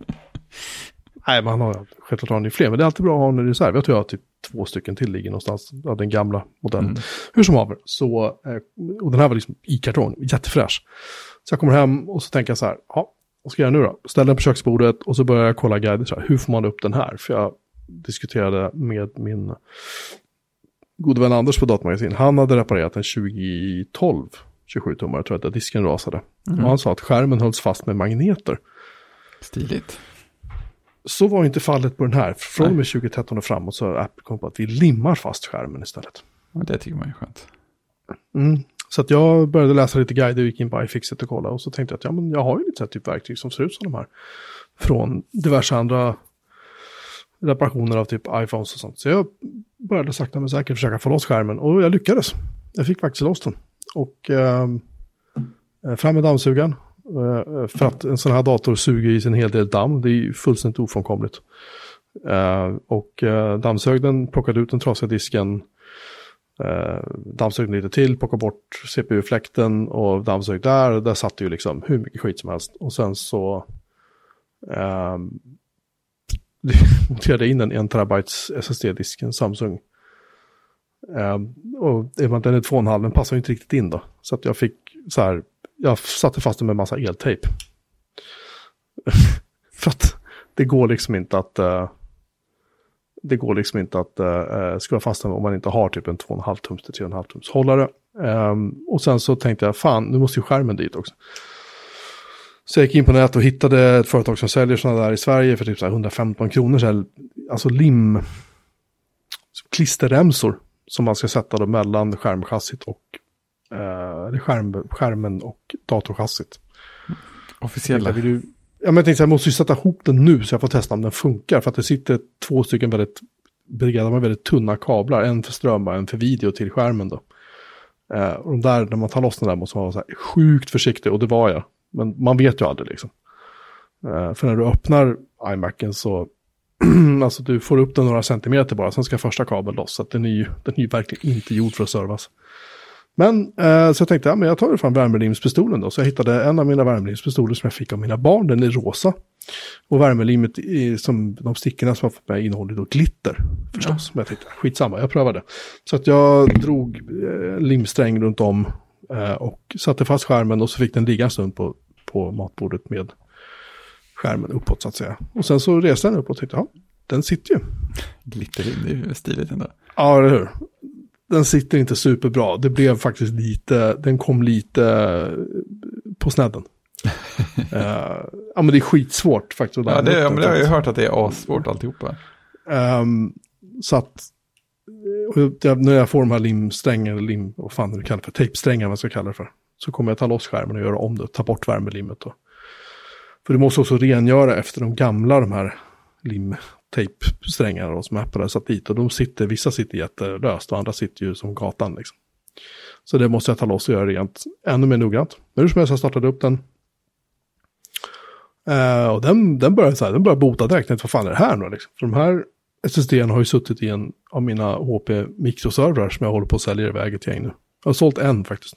Nej, men han har självklart har ju fler, men det är alltid bra att ha en reserv. Jag tror jag har typ två stycken till ligger någonstans av den gamla modellen. Mm. Hur som haver, så, eh, och den här var liksom i kartong, jättefräsch. Så jag kommer hem och så tänker jag så här, ja, vad ska jag göra nu då? Ställer den på köksbordet och så börjar jag kolla guider, så här, hur får man upp den här? För jag diskuterade med min gode vän Anders på Datamagasin. Han hade reparerat en 2012 27-tummare, tror jag att disken rasade. Mm. Och han sa att skärmen hölls fast med magneter. Stiligt. Så var inte fallet på den här. Från och med 2013 och framåt så har Apple kommit på att vi limmar fast skärmen istället. Ja, det tycker man är skönt. Mm. Så att jag började läsa lite guider och gick in på iFixit och kolla. Och så tänkte jag att ja, men jag har ju lite typ verktyg som ser ut som de här. Från diverse andra reparationer av typ iPhones och sånt. Så jag började sakta men säkert försöka få loss skärmen. Och jag lyckades. Jag fick faktiskt loss den. Och ehm, eh, fram med dammsugaren. Eh, för att en sån här dator suger i sig en hel del damm. Det är ju fullständigt ofrånkomligt. Eh, och eh, dammsög den, plockade ut den trasiga disken. Dammsög den lite till, plockade bort CPU-fläkten och dammsög där. Där satt det ju liksom hur mycket skit som helst. Och sen så um, monterade jag in en 1 terabytes SSD-disk, en Samsung. Um, och den är 2,5, den passar ju inte riktigt in då. Så att jag fick så här, jag satte fast den med en massa eltejp. För att det går liksom inte att... Uh, det går liksom inte att uh, skruva fast den om man inte har typ en 2,5 tums till 3,5 tums hållare. Um, och sen så tänkte jag, fan, nu måste ju skärmen dit också. Så jag gick in på nätet och hittade ett företag som säljer sådana där i Sverige för typ så här 115 kronor. Så här, alltså lim, klisterremsor som man ska sätta då mellan skärmchassit och eh, skärm, skärmen och datorchassit. Officiella. Vill ju, ja, men jag tänkte så här, jag måste ju sätta ihop den nu så jag får testa om den funkar. För att det sitter två stycken väldigt brigade med väldigt tunna kablar. En för ström och en för video till skärmen då. Eh, och de där, när man tar loss den där måste man vara så här sjukt försiktig, och det var jag. Men man vet ju aldrig liksom. Eh, för när du öppnar iMacen så, alltså du får upp den några centimeter bara, sen ska första kabeln loss. Så att den är ju, den är ju verkligen inte gjord för att servas. Men eh, så jag tänkte, ja, men jag tar fram värmelimspistolen då. Så jag hittade en av mina värmelimspistoler som jag fick av mina barn, den är rosa. Och värmelimmet, i, som de stickorna som jag fått med innehåller då glitter förstås. Ja. Men jag tänkte, skitsamma, jag prövade. Så att jag drog eh, limsträng runt om eh, och satte fast skärmen och så fick den ligga en stund på, på matbordet med skärmen uppåt så att säga. Och sen så reste den upp och tyckte, ja, den sitter ju. Glitterlim, det är ju stiligt ändå. Ja, eller hur. Den sitter inte superbra. Det blev faktiskt lite, den kom lite på snedden. uh, ja men det är skitsvårt faktiskt. Ja, det, ja, men det har jag ju hört att det är assvårt alltihopa. Um, så att jag, när jag får de här limsträngen, lim, vad fan du kallar för, tejpsträngar, vad ska jag kalla det för. Så kommer jag ta loss skärmen och göra om det, ta bort värmelimmet. Och, för du måste också rengöra efter de gamla, de här tejpsträngar som Apple har satt dit. Och de sitter, vissa sitter jättelöst och andra sitter ju som gatan liksom. Så det måste jag ta loss och göra rent ännu mer noggrant. Men hur som helst, jag startade upp den. Uh, och den, den började så här, den började bota direkt. Vad fan är det här nu liksom? För de här SSD har ju suttit i en av mina HP mikroservrar som jag håller på att sälja iväg ett gäng nu. Jag har sålt en faktiskt.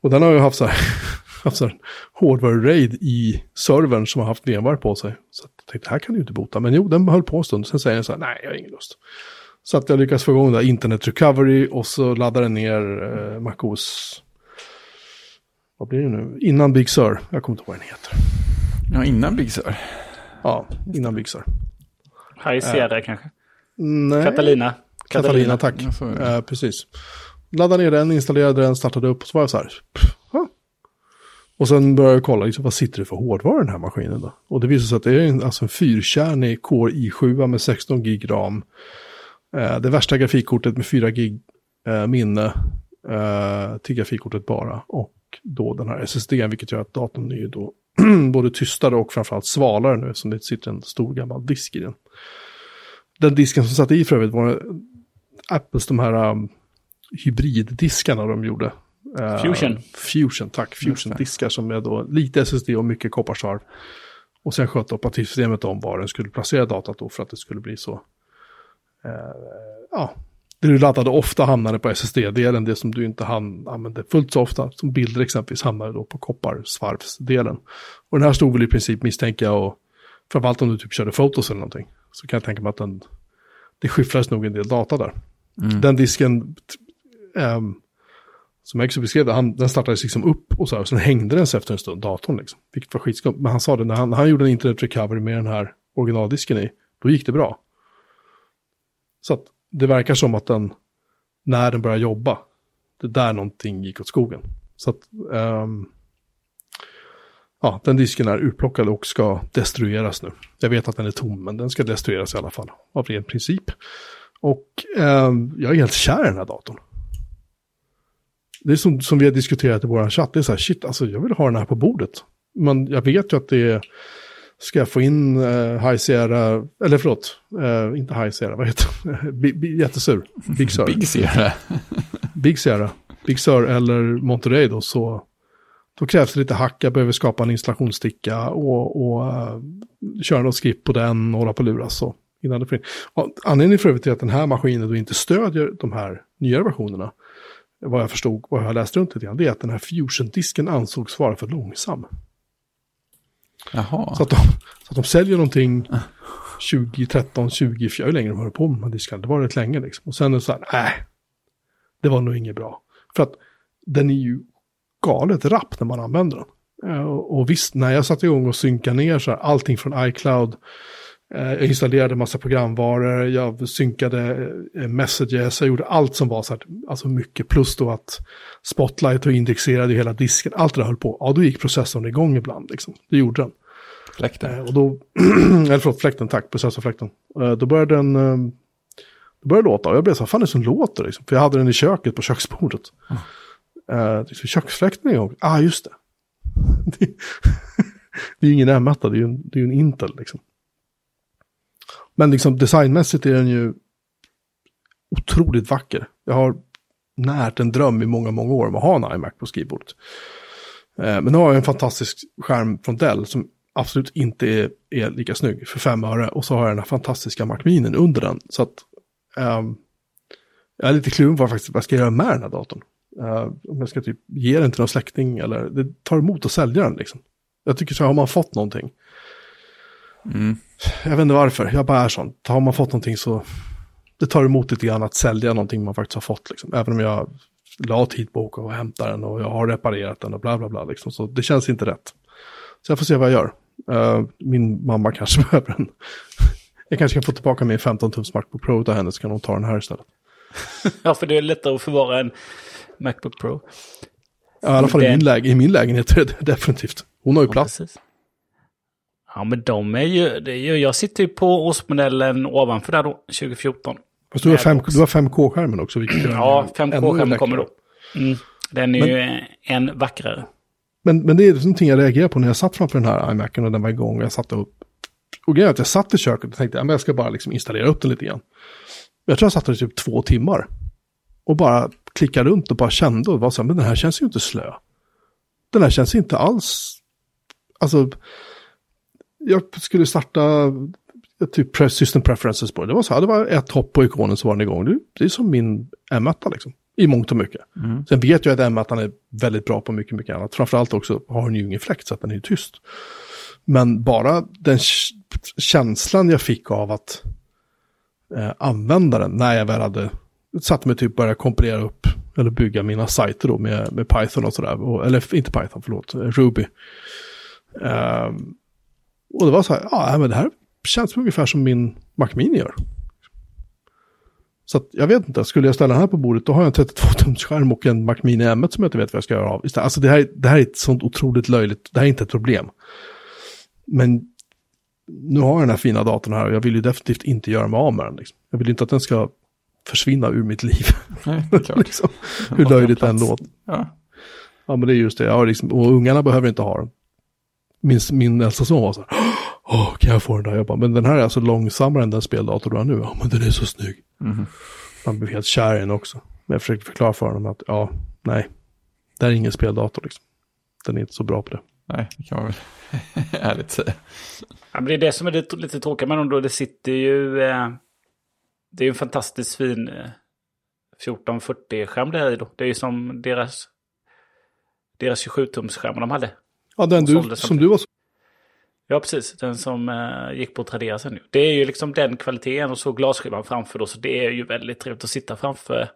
Och den har ju haft så här, haft så här hårdvare-raid i servern som har haft VMware på sig. Så jag tänkte, här kan du inte bota. Men jo, den höll på en stund. Sen säger den så här, nej, jag har ingen lust. Så att jag lyckas få igång där internet recovery och så laddar den ner eh, MacOS. Vad blir det nu? Innan Big Sur. Jag kommer inte ihåg vad den heter. Ja, innan Big Sur. Ja, innan Big Sur. High Sierra äh, kanske? Nej. Catalina. Catalina, tack. Ja, äh, precis. Laddade ner den, installerade den, startade upp och så var jag så här. Och sen började jag kolla, liksom, vad sitter det för hårdvara i den här maskinen då? Och det visade sig att det är en, alltså en fyrkärnig Core i7 med 16 gig ram. Eh, det värsta grafikkortet med 4 gig eh, minne eh, till grafikkortet bara. Och då den här SSD, vilket gör att datorn är ju då både tystare och framförallt svalare nu, som det sitter en stor gammal disk i den. Den disken som satt i för övrigt var Apples de här um, hybriddiskarna de gjorde. Uh, Fusion. Fusion, tack. Fusion-diskar som är då lite SSD och mycket kopparsvarv. Och sen skötte operativsystemet om var den skulle placera datat då för att det skulle bli så. Uh, ja, det du laddade ofta hamnade på SSD-delen, det som du inte använde fullt så ofta, som bilder exempelvis hamnade då på kopparsvarvsdelen. Och den här stod väl i princip misstänker jag, och framförallt om du typ körde fotos eller någonting, så kan jag tänka mig att den, det skifflades nog en del data där. Mm. Den disken, um, som Exo beskrev det, han, den startades liksom upp och så här, och sen hängde den sig efter en stund, datorn liksom. Vilket var skitskumt, men han sa det, när han, när han gjorde en internet recovery med den här originaldisken i, då gick det bra. Så att det verkar som att den, när den börjar jobba, det är där någonting gick åt skogen. Så att, um, ja, den disken är utplockad och ska destrueras nu. Jag vet att den är tom, men den ska destrueras i alla fall, av ren princip. Och um, jag är helt kär i den här datorn. Det är som, som vi har diskuterat i vår chatt, det är så här, shit, alltså jag vill ha den här på bordet. Men jag vet ju att det är ska jag få in uh, High Sierra, eller förlåt, uh, inte High Sierra, vad heter det? jättesur, Big Sur. Big Sierra. Big Sierra, Big Sur eller Monterey då, så då krävs det lite hack, jag behöver skapa en installationssticka och, och uh, köra något skript på den och hålla på luras så. Innan det. Anledningen för övrigt till att den här maskinen då inte stödjer de här nyare versionerna, vad jag förstod, vad jag läst runt lite grann, det är att den här Fusion-disken ansågs vara för långsam. Jaha. Så, att de, så att de säljer någonting 2013, 2014, hur länge de håller på med de här diskarna. Det var rätt länge liksom. Och sen är det så här, nej, det var nog inget bra. För att den är ju galet rapp när man använder den. Eh, och visst, när jag satte igång och synkade ner så här, allting från iCloud, jag installerade massa programvaror, jag synkade eh, messages, jag gjorde allt som var så här, alltså mycket, plus då att Spotlight och indexerade hela disken, allt det där höll på. Ja, då gick processorn igång ibland, liksom. Det gjorde den. Fläkten. och då, eller förlåt, fläkten, tack, processorfläkten. då började den, då började låta, och jag blev så, vad fan är det som låter, liksom? För jag hade den i köket på köksbordet. Mm. Uh, köksfläkten igång, ah just det. det är ju ingen M1, det är ju en, det är en Intel liksom. Men liksom designmässigt är den ju otroligt vacker. Jag har närt en dröm i många, många år om att ha en iMac på skrivbordet. Eh, men nu har jag en fantastisk skärm från Dell som absolut inte är, är lika snygg för fem öre. Och så har jag den här fantastiska Mac Mini under den. Så att um, jag är lite kluven på vad, faktiskt, vad jag ska göra med den här datorn. Uh, om jag ska typ ge den till någon släkting eller det tar emot att sälja den liksom. Jag tycker så här, har man fått någonting. Mm. Jag vet inte varför, jag bara är sån. Har man fått någonting så det tar emot lite grann att sälja någonting man faktiskt har fått. Liksom. Även om jag la tid på att åka och hämta den och jag har reparerat den och bla bla bla. Liksom. Så det känns inte rätt. Så jag får se vad jag gör. Uh, min mamma kanske behöver en. jag kanske kan få tillbaka min 15 tums Macbook Pro av henne så kan hon ta den här istället. ja, för det är lättare att förvara en Macbook Pro. Ja, i alla fall i, min läge, i min lägenhet är det definitivt. Hon har ju plats. Precis. Ja, men de är ju, det är ju, jag sitter ju på årsmodellen ovanför där då, 2014. Fast du har, 5, du har 5K-skärmen också. ja, 5K-skärmen kommer då. Mm. Den är men, ju en vackrare. Men, men det är någonting jag reagerar på när jag satt framför den här iMacen och den var igång. Och jag satt och, och grejen att jag satt i köket och tänkte att jag ska bara liksom installera upp den lite grann. Jag tror jag satt där i typ två timmar. Och bara klickade runt och bara kände och var så här, men den här känns ju inte slö. Den här känns inte alls, alltså, jag skulle starta typ system preferences på det. Det var så här, det var ett hopp på ikonen så var den igång. Det, det är som min M1 liksom. I mångt och mycket. Mm. Sen vet jag att M1 är väldigt bra på mycket, mycket annat. Framförallt också har den ju ingen fläkt så att den är tyst. Men bara den känslan jag fick av att eh, använda den när jag väl hade satt mig typ börja kompilera upp eller bygga mina sajter då med, med Python och sådär. Eller inte Python, förlåt, Ruby. Um, och det var så här, ja men det här känns ungefär som min Mac Mini gör. Så att, jag vet inte, skulle jag ställa den här på bordet då har jag en 32-tumsskärm och en Mac Mini M1 som jag inte vet vad jag ska göra av. Alltså det här, det här är ett sånt otroligt löjligt, det här är inte ett problem. Men nu har jag den här fina datorn här och jag vill ju definitivt inte göra mig av med den. Liksom. Jag vill inte att den ska försvinna ur mitt liv. Nej, liksom, hur löjligt den låter. Ja. ja, men det är just det. Ja, liksom, och ungarna behöver inte ha den. Min, min äldsta son var så här, åh, kan jag få den där? Jag bara, men den här är alltså långsammare än den speldator du har nu. Ja, men den är så snygg. Mm. Han blev helt kär i den också. Men jag försökte förklara för honom att, ja, nej, det här är ingen speldator liksom. Den är inte så bra på det. Nej, det kan man väl ärligt säga. Ja, men det är det som är lite, lite tråkigt med dem då. Det sitter ju... Eh, det är en fantastiskt fin eh, 1440-skärm det här i då. Det är ju som deras, deras 27-tumsskärm de hade. Ja, den du, som du var Ja, precis. Den som eh, gick på Tradera sen nu. Det är ju liksom den kvaliteten och så glasskivan framför då. Så det är ju väldigt trevligt att sitta framför.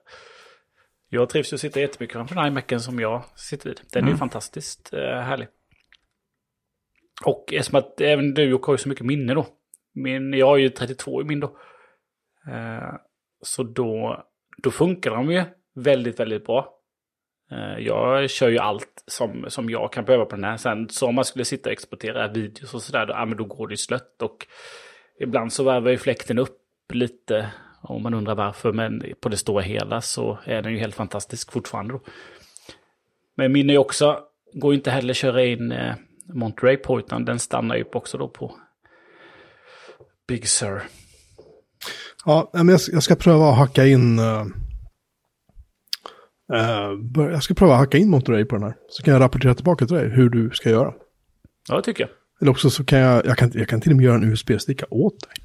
Jag trivs ju att sitta jättemycket framför den iMacen som jag sitter vid. Den mm. är ju mm. fantastiskt eh, härlig. Och eftersom att även du och har ju så mycket minne då. Min, jag har ju 32 i min då. Eh, så då, då funkar de ju väldigt, väldigt bra. Eh, jag kör ju allt som, som jag kan behöva på den här. Sen så om man skulle sitta och exportera videos och sådär, då, ja, men då går det ju slött. Och ibland så varvar ju fläkten upp lite. Om man undrar varför, men på det stora hela så är den ju helt fantastisk fortfarande. Då. Men min är också, går ju inte heller att köra in eh, Monterey på, utan den stannar ju också då på Big Sur. Ja, men jag ska pröva att hacka in eh, uh jag ska pröva att hacka in Monterey på den här. Så kan jag rapportera tillbaka till dig hur du ska göra. Ja, det tycker jag. Eller också så kan jag, jag kan, jag kan till och med göra en USB-sticka åt dig.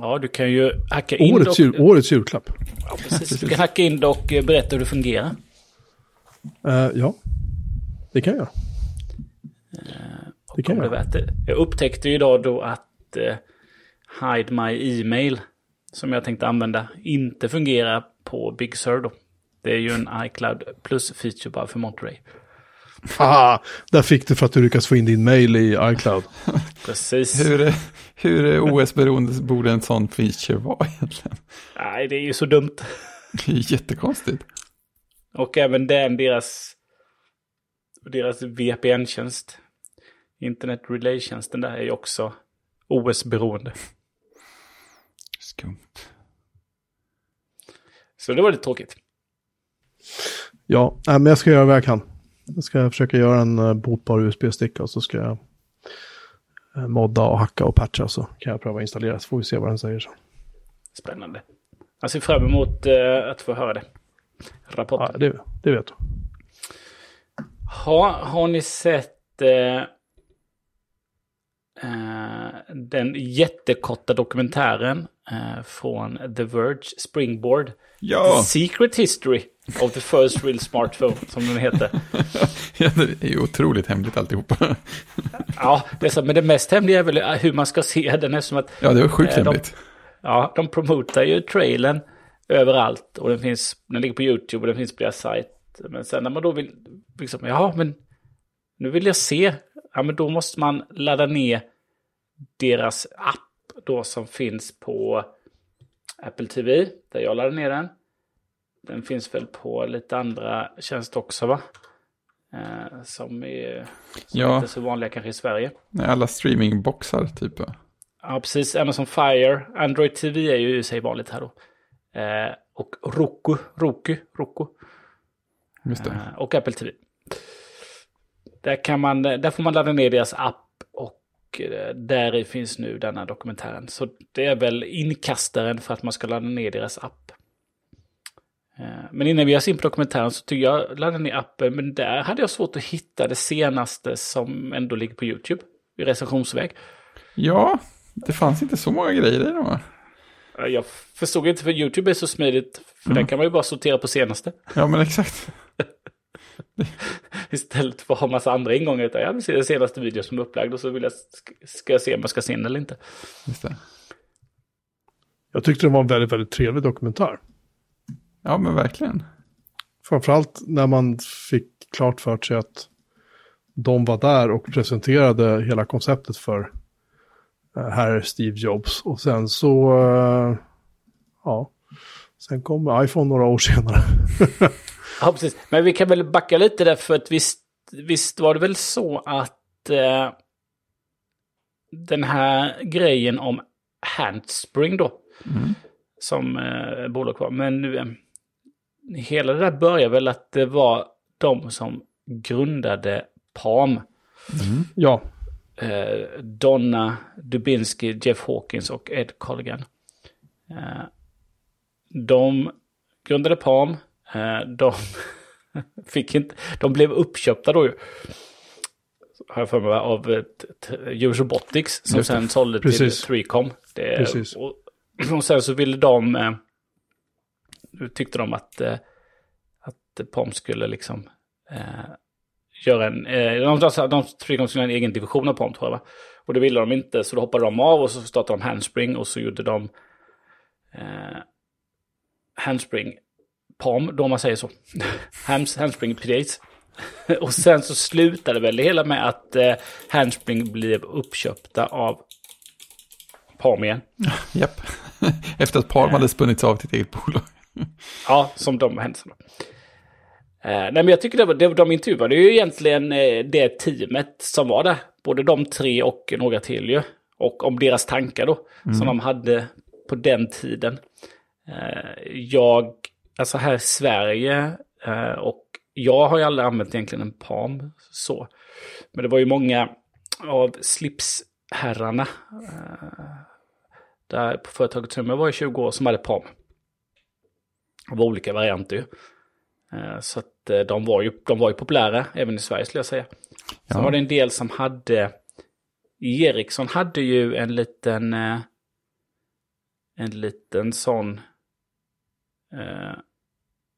Ja, du kan ju hacka in årets, jul, årets julklapp. Ja, precis. Du kan hacka in och berätta hur det fungerar. Uh, ja, det kan jag göra. Uh, det kan jag. Det jag upptäckte ju idag då att uh, Hide My Email, som jag tänkte använda, inte fungerar på Big Sur då. Det är ju en iCloud plus-feature bara för Monterey. Haha, där fick du för att du lyckas få in din mail i iCloud. Precis. Hur, hur OS-beroende borde en sån feature vara egentligen? Nej, det är ju så dumt. Det är jättekonstigt. Och även den, deras, deras VPN-tjänst, Internet Relay-tjänsten där är ju också OS-beroende. Skumt. Så det var lite tråkigt. Ja, men jag ska göra vad jag kan. Jag ska försöka göra en eh, botbar USB-sticka och så ska jag eh, modda och hacka och patcha så kan jag pröva installera så får vi se vad den säger så. Spännande. Jag ser fram emot uh, att få höra det. rapporten. Ja, det, det vet du. Ha, har ni sett eh, eh, den jättekorta dokumentären eh, från The Verge Springboard? Ja, The Secret History of the First Real Smartphone, som den heter. ja, det är ju otroligt hemligt alltihopa. Ja, det är så, men det mest hemliga är väl hur man ska se den eftersom att Ja, det var sjukt Eh, de- hemligt. Ja, de promotar ju trailern överallt och den finns, den ligger på YouTube och den finns på deras sajt. Men sen när man då vill, liksom, ja men nu vill jag se, ja men då måste man ladda ner deras app då som finns på Apple TV, där jag laddar ner den. Den finns väl på lite andra tjänster också va? Eh, som är som Ja. inte är så vanliga kanske i Sverige. Nej, Alla streamingboxar typ. ja. Precis. Amazon Fire. Android TV är ju i sig vanligt här då. Eh, och Roku, Roku, Roku. Just det. Eh, och Apple TV. Där, kan man, där får man ladda ner deras app och eh, där finns nu denna dokumentären. Så det är väl inkastaren för att man ska ladda ner deras app. Eh, Men innan vi har in på dokumentären så tycker jag ladda ner appen. Men där hade jag svårt att hitta det senaste som ändå ligger på YouTube. I recensionsväg. Ja, det fanns inte så många grejer i dem va? Ja, Jag förstod inte för YouTube är så smidigt. För där kan man ju bara sortera på senaste. Ja, men exakt. Istället för att ha massa andra ingångar. Utan jag vill se den senaste videon som är upplagd och så vill jag, ska jag se om jag ska se den eller inte. Just det. Jag tyckte det var en väldigt, väldigt trevlig dokumentär. Ja, men verkligen. Framförallt när man fick klart för sig att de var där och presenterade hela konceptet för eh, herr Steve Jobs. Och sen så, eh, ja, sen kom iPhone några år senare. Ja, precis. Men vi kan väl backa lite där för att visst, visst var det väl så att eh, den här grejen om handspring då. Som eh, bolag var. Men nu, eh, hela det där började väl att det var de som grundade Palm. Ja, eh, Donna Dubinsky, Jeff Hawkins och Ed Colligan. Eh, de grundade Palm. Eh, de fick inte, de blev uppköpta då ju. Har jag för mig av ett, ett, Use Robotics som sen sålde Precis. till 3Com. Det, Precis. Och, och sen så ville de, eh, tyckte de att, eh, att Palm skulle liksom eh, göra en, eh, de, de, de fick de skulle göra en egen division av Palm tror jag va? Och det ville de inte så då hoppade de av och så startade de Handspring och så gjorde de eh, Handspring Palm, då om man säger så. Hands, handspring Predates. och sen så slutade väl det hela med att eh, Handspring blev uppköpta av Palm igen. Japp. Efter att Palm hade spunnits av till ett eget bolag. Ja, som de händelserna. Eh, nej, men jag tycker det var, det, de intervjuade ju egentligen eh, det teamet som var där. Både de tre och några till ju. Och om deras tankar då, som de hade på den tiden. Eh, jag, alltså här i Sverige, eh, och jag har ju aldrig använt egentligen en Palm så. Men det var ju många av slipsherrarna eh, där på företaget som jag var i 20 år som hade Palm. Var olika varianter ju. Eh, Så att eh, de var, ju, de var ju populära även i Sverige skulle jag säga. Sen Ja. var det en del som hade... Ericsson hade ju en liten... eh, En liten sån...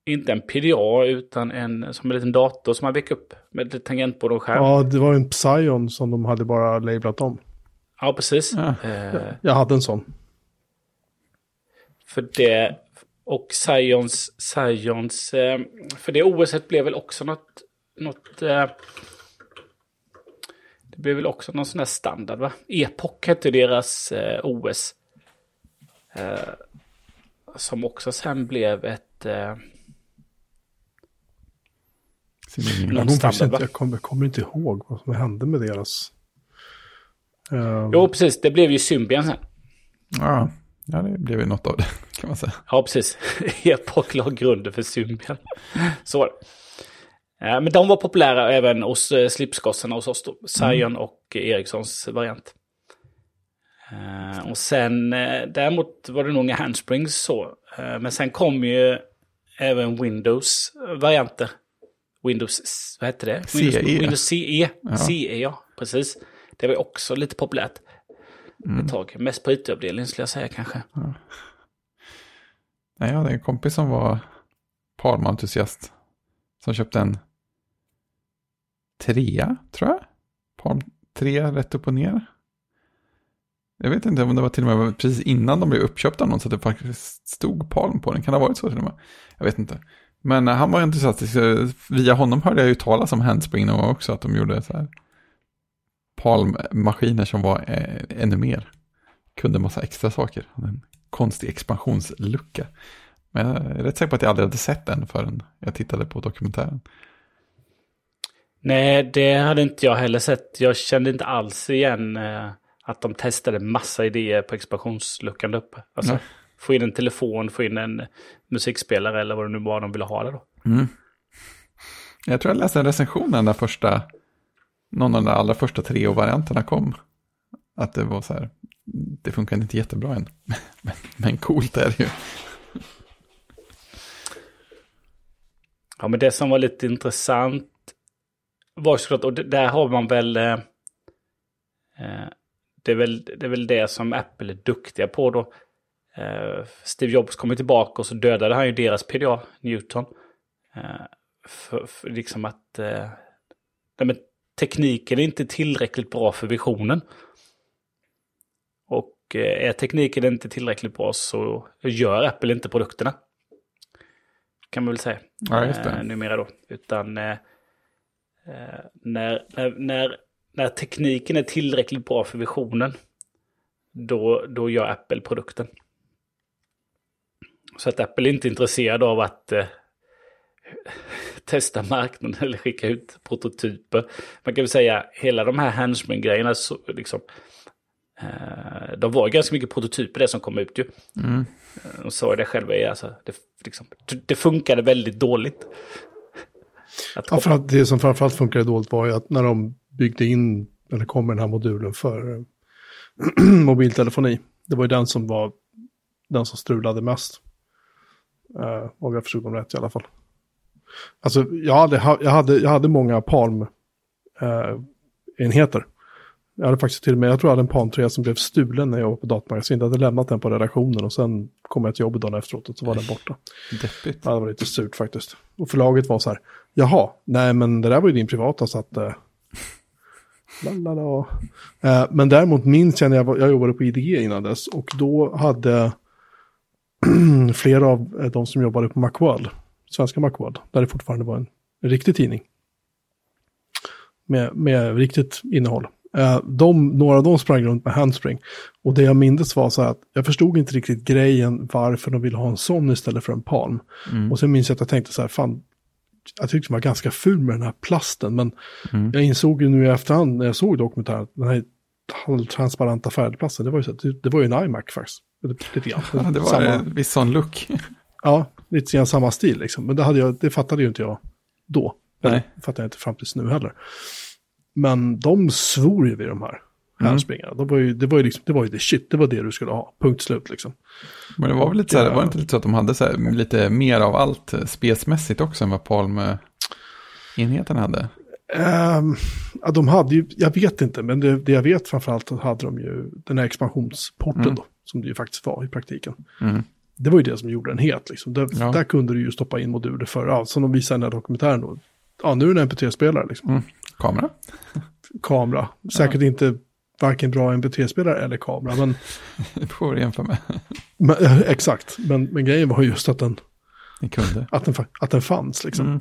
inte en PDA utan en som en liten dator som man fick upp med lite tangentbord och skärm. Ja, ja det var en Psion som de hade bara lablat om. precis. Ja. Jag hade en sån. För det, och Sions, Sions eh, för det OS blev väl också något, något eh, det blev väl också någon sån här standard va? Epoch hette deras eh, OS. Som också sen blev ett, Någon Jag, kommer, standard, inte, va? jag, kommer, jag kommer inte ihåg vad som hände med deras. Jo precis, det blev ju Symbian sen. Ja, ja, det blev ju något av det kan man säga. Ja, precis. Epoch la grunden för Symbian. Så var det. Eh, Men de var populära även hos eh, slipskossarna hos oss då. Sion och Ericssons variant. Eh, Och sen, däremot var det nog inga handsprings så. Men sen kom ju även Windows-varianter. Windows, vad hette det? CE. Windows, Windows CE. Ja. CE, ja. Precis. Det var också lite populärt Mm. ett tag. Mest på IT-avdelningen skulle jag säga kanske. Nej, jag hade en kompis som var Palm-entusiast. Som köpte en trea, tror jag. Palm 3 rätt upp och ner. Jag vet inte om det var till och med precis innan de blev uppköpta av någon så att det faktiskt stod Palm på den. Kan det ha varit så till och med? Jag vet inte. Men eh, han var entusiastisk. Via honom hörde jag ju talas om Handspring också. Att de gjorde så här Palm-maskiner som var eh, ännu mer. Kunde massa extra saker. En konstig expansionslucka. Men jag är rätt säker på att jag aldrig hade sett den förrän jag tittade på dokumentären. Nej, det hade inte jag heller sett. Jag kände inte alls igen eh, att de testade massa idéer på expansionsluckan där uppe. Alltså, Nej. få in en telefon, få in en musikspelare eller vad det nu var de ville ha det då. Jag tror jag läste en recension när den där första, någon av de allra första Treo-varianterna kom. Att det var så här, det funkar inte jättebra än. Men, men coolt är det ju. Ja, men det som var lite intressant var såklart, och där har man väl... Eh, eh, det, är väl det är väl det som Apple är duktiga på då. Eh, Steve Jobs kommer tillbaka och så dödade han ju deras PDA, Newton. Eh, för, för liksom att... Eh, nej, men tekniken är inte tillräckligt bra för visionen. Och eh, är tekniken inte tillräckligt bra så gör Apple inte produkterna. Kan man väl säga Ja, just eh, det. numera då. Utan eh, eh, när, när, när, när tekniken är tillräckligt bra för visionen, då, då gör Apple produkten. Så att Apple är inte intresserad av att eh, testa marknaden eller skicka ut prototyper. Man kan väl säga hela de här Handspring-grejerna, så, liksom, eh, de var ganska mycket prototyper det som kom ut ju. Mm. De sa det själva, alltså, det, liksom, det funkade väldigt dåligt. Att Ja, för att det som framförallt funkade dåligt var ju att när de byggde in, eller kom med den här modulen för eh, mobiltelefoni, det var ju den som var den som strulade mest. Uh, om jag förstod dem rätt i alla fall. Alltså, jag hade, jag hade, jag hade många Palm-enheter. jag hade faktiskt till och med, jag tror jag hade en Palm 3 som blev stulen när jag var på datamagasin. Jag hade lämnat den på redaktionen och sen kom jag till jobbet dagen efteråt och så var den borta. Deppigt. Ja, det var lite surt faktiskt. Och förlaget var så här, jaha, nej men det där var ju din privata så att... Eh, lalala. eh, men däremot minns jag när jag, jag jobbade på IDG innan dess och då hade flera av eh, de som jobbade på Macworld, svenska Macworld, där det fortfarande var en, en riktig tidning. Med, med riktigt innehåll. Eh, de, några av dem sprang runt med handspring. Och det jag mindes var så att jag förstod inte riktigt grejen varför de ville ha en sån istället för en palm. Och sen minns jag att jag tänkte så här, fan, jag tyckte den var ganska ful med den här plasten. Men jag insåg ju nu i efterhand när jag såg dokumentären, den här halvtransparenta färgplasten, det var ju, så, det, det var ju en iMac faktiskt. Lite grann. Ja, det var Samma- en viss sån look. Ja, lite grann samma stil liksom. Men det, hade jag, det fattade ju inte jag då. Nej. det fattar jag inte fram tills nu heller. Men de svor ju vid de här Mm. handspringarna. De var ju, det, var ju liksom, det var ju det shit, det var det du skulle ha. Punkt slut liksom. Men det var väl lite så här, var det inte lite så att de hade så här, lite mer av allt eh, spesmässigt också än vad Palm-enheten hade? Ehm, ja, de hade ju, jag vet inte, men det, det jag vet framförallt att hade de ju den här expansionsporten då, som det ju faktiskt var i praktiken. Mm. Det var ju det som gjorde den het liksom. Där, Ja. där kunde du ju stoppa in moduler för, ja, som de visade i den här dokumentären då. Ja, nu är det en MP3-spelare liksom. Mm. Kamera? Kamera. Säkert inte varken bra MP3-spelare eller kamera, men, Det får du jämföra med. men eh, exakt. Men, men grejen var just att den, Ni kunde. att den, att den fanns liksom. Mm.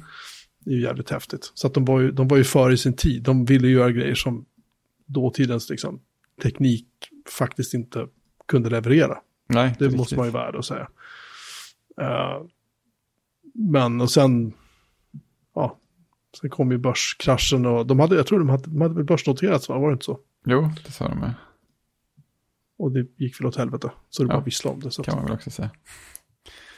Det är ju jävligt häftigt. Så att de var ju, de var ju före i sin tid. De ville göra grejer som dåtidens liksom, teknik faktiskt inte kunde leverera. Nej, Det riktigt. måste man ju vara ärlig och säga. Eh, men och sen, ja, sen kom ju börskraschen och de hade, jag tror de hade, de hade väl börsnoterats, va? var det inte så? Jo, det sa de med. Och det gick väl åt helvete. Så det Ja. bara visslade om det. Så att, kan man väl också säga.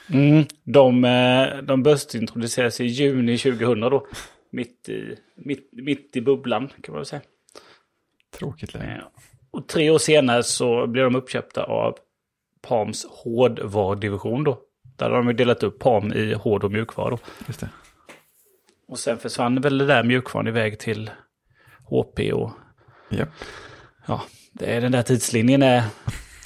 Mm, de, eh, de börsintroducerades i juni 2000 då. Mitt i, mitt, mitt i bubblan kan man väl säga. Tråkigt läge. Och tre år senare så blev de uppköpta av Palms hårdvarudivision då. Där hade de ju delat upp Palm i hård och mjukvara. Då. Just det. Och sen försvann väl det där mjukvaran iväg till HP och Japp. ja, det är den där tidslinjen är,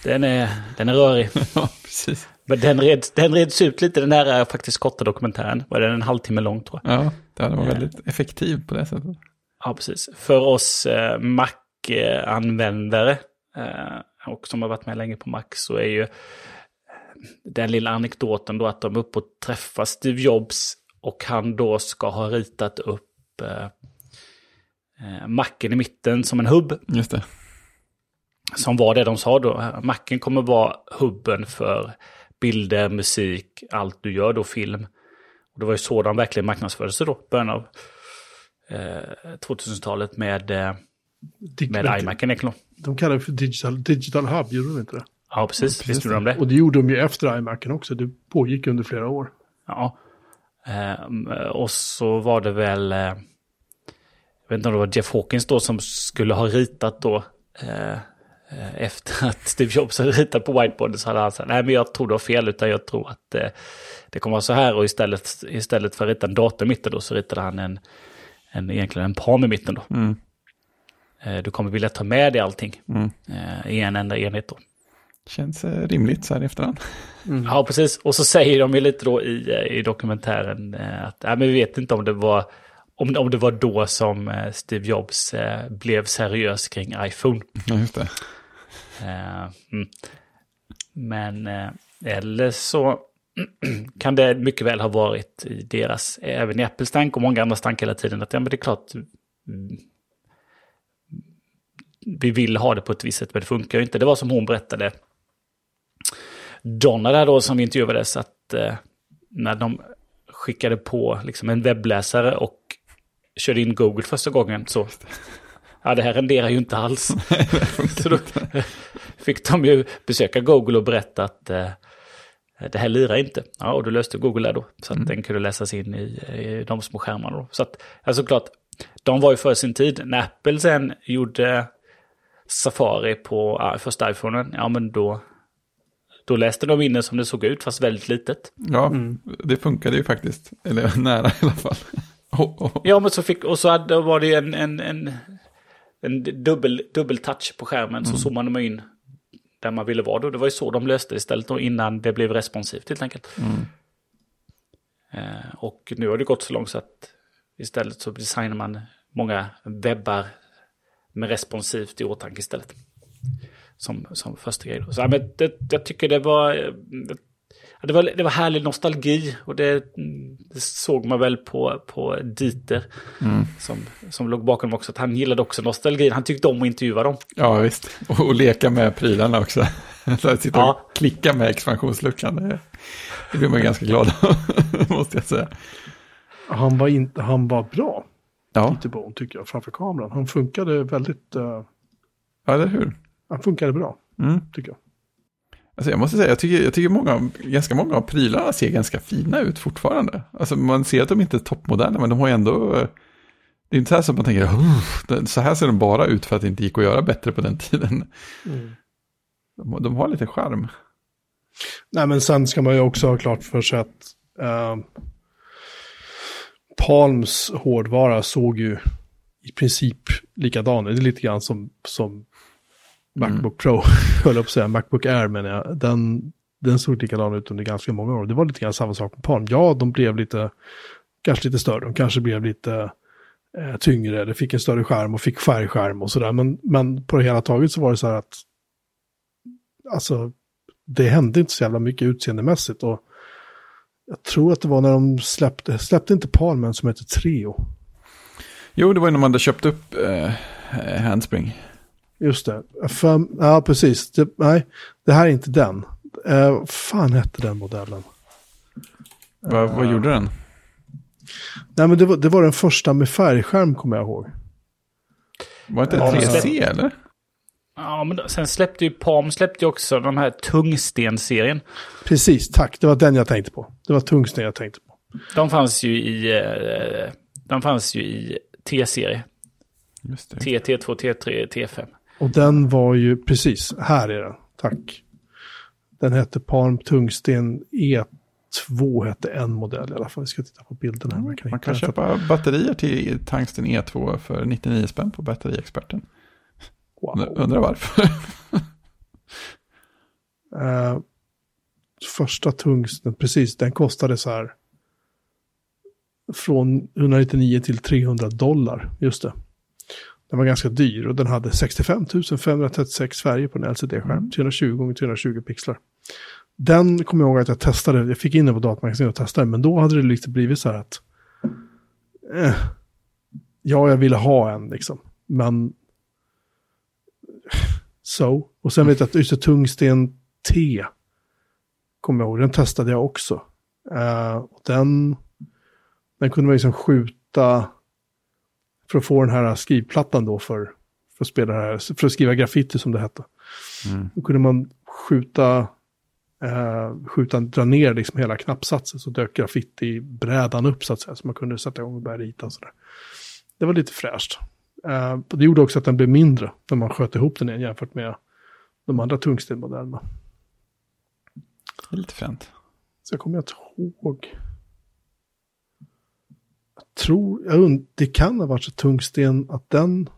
den är, den är rörig. Ja, precis. Men den reds, den reds ut lite, den här är faktiskt korta dokumentären. Var den en halvtimme lång tror jag. Ja, det var väldigt effektiv på det sättet. Ja, precis. För oss eh, Mac-användare eh, och som har varit med länge på Mac så är ju den lilla anekdoten då att de är uppe och träffar Steve Jobs och han då ska ha ritat upp eh, eh, Macen i mitten som en hubb. Just det. Som var det de sa då. Macen kommer vara hubben för bilder, musik, allt du gör då, film. Och det var ju så de verkligen marknadsförde sig då, början av eh, 2000-talet med, eh, med iMacen. De kallar det för digital, digital hub, gjorde de inte det? Ja, precis. precis Visst de det. Och det gjorde de ju efter iMacen också. Det pågick under flera år. Ja. Ehm, och så var det väl, eh, jag vet inte om det var Jeff Hawkins då som skulle ha ritat då, eh, eh, efter att Steve Jobs hade ritat på whiteboarden så hade han sagt, nej men jag tror du har fel, utan jag tror att eh, det kommer vara så här. Och istället, istället för att rita en dator i mitten då, så ritade han en, en egentligen en palm i mitten då. Mm. Eh, du kommer vilja ta med dig allting Mm. eh, i en enda enhet då. Känns eh, rimligt så här i efterhand. Ja, precis. Och så säger de ju lite då i, i dokumentären att ja, men vi vet inte om det var om, om det var då som Steve Jobs blev seriös kring iPhone. Ja, just det. Mm. Men eller så kan det mycket väl ha varit i deras, även i Apples tank och många andra tank hela tiden, att ja, men det är klart, mm, vi vill ha det på ett visst sätt, men det funkar ju inte. Det var som hon berättade, Donna där då som intervjuades, att eh, när de skickade på liksom en webbläsare och körde in Google första gången så, ja det här renderar ju inte alls. så då fick de ju besöka Google och berätta att eh, det här lirar inte. Ja, och då löste Google det då. Så att den kunde läsas in i, i de små skärmarna då. Så att, ja, såklart, de var ju för sin tid. När Apple sen gjorde Safari på första iPhonen, ja men då, då läste de in det som det såg ut, fast väldigt litet. Ja, det funkade ju faktiskt. Eller nära i alla fall. Oh, oh. Ja, men så fick, och så hade, var det en, en, en, en dubbel, dubbel touch på skärmen, så zoomade man in där man ville vara då. Det var ju så de löste istället då, innan det blev responsivt helt enkelt. Eh, och nu har det gått så långt så att istället så designar man många webbar med responsivt i åtanke istället. Som, som första grej. Så, ja, men det, jag tycker det var, eh, det var, det var härlig nostalgi och det, mm, det såg man väl på, på Dieter som, som låg bakom också. Att han gillade också nostalgin. Han tyckte om att intervjua dem. Ja, visst. Och, och leka med prylarna också. Så att sitta Ja. och klicka med expansionsluckan. Det, det blir man ganska glad av, måste jag säga. Han var, inte, han var bra, Ja, T-Bone, tycker jag, framför kameran. Han funkade väldigt... eh, ja eller hur? han funkade bra, Mm. tycker jag. Alltså jag måste säga, jag tycker, jag tycker många, ganska många av prylarna ser ganska fina ut fortfarande. Alltså man ser att de inte är toppmoderna, men de har ju ändå... eh, Det är inte så här som man tänker, "Uff, det- så här ser de bara ut för att det inte gick att göra bättre på den tiden. De, de har lite charm. Nej, men sen ska man ju också ha klart för sig att eh, Palms hårdvara såg ju i princip likadan ut. Det är lite grann som, som Macbook Pro, höll jag på att säga, Macbook Air menar jag. Den, den såg likadan ut under ganska många år. Det var lite grann samma sak med Palm. Ja, de blev lite, kanske lite större, de kanske blev lite eh, tyngre, det fick en större skärm och fick färgskärm och sådär. Men, men på det hela taget så var det så här att, alltså, det hände inte så jävla mycket utseendemässigt. Och jag tror att det var när de släppte, släppte inte Palmen som heter Treo. Jo, det var ju när man hade köpt upp eh, Handspring. Just det. För, ja, precis. Det, nej, det här är inte den. Eh, fan hette den modellen? Vad, vad gjorde den? Nej, men det var, det var den första med färgskärm, kommer jag ihåg. Var inte det Ja, men 3C släpp- eller? Ja, men sen släppte ju Palm släppte ju också de här tungstenserien. Precis, tack. Det var den jag tänkte på. Det var tungsten jag tänkte på. De fanns ju i, eh, de fanns ju i T-serie. Just det. T, T2, T3, T5. Och den var ju, precis, här är den. Tack. Den hette Palm Tungsten 2 hette en modell i alla fall. Vi ska titta på bilden här. Man kan den. köpa batterier till Tungsten E2 för 99 spänn på Batteriexperten. Wow. Undrar varför. Eh, första tungsten, precis, den kostade så här från 199 till 300 dollar, just det. Den var ganska dyr och den hade 65 536 färger på en LCD-skärm, 320 x 320 pixlar. Den kommer jag ihåg att jag testade, jag fick in den på datamagasinet och testade, men då hade det lite blivit så här att eh, ja, jag ville ha en liksom, men så. Och sen vet jag att just tungsten T, kommer jag ihåg, den testade jag också. Eh, och den, den kunde man liksom skjuta för att få den här skrivplattan då för, för, att, spela här, för att skriva graffiti som det hette. Mm. Då kunde man skjuta, eh, skjuta dra ner liksom hela knappsatsen så dök graffiti-brädan upp så att säga. Så man kunde sätta igång och börja rita och sådär. Det var lite fräscht. Och det gjorde också att den blev mindre när man sköt ihop den igen jämfört med de andra tungstenmodellerna. Det är lite fränt. Så jag kommer inte ihåg. Jag tror, jag und, det kan ha varit så tungsten att den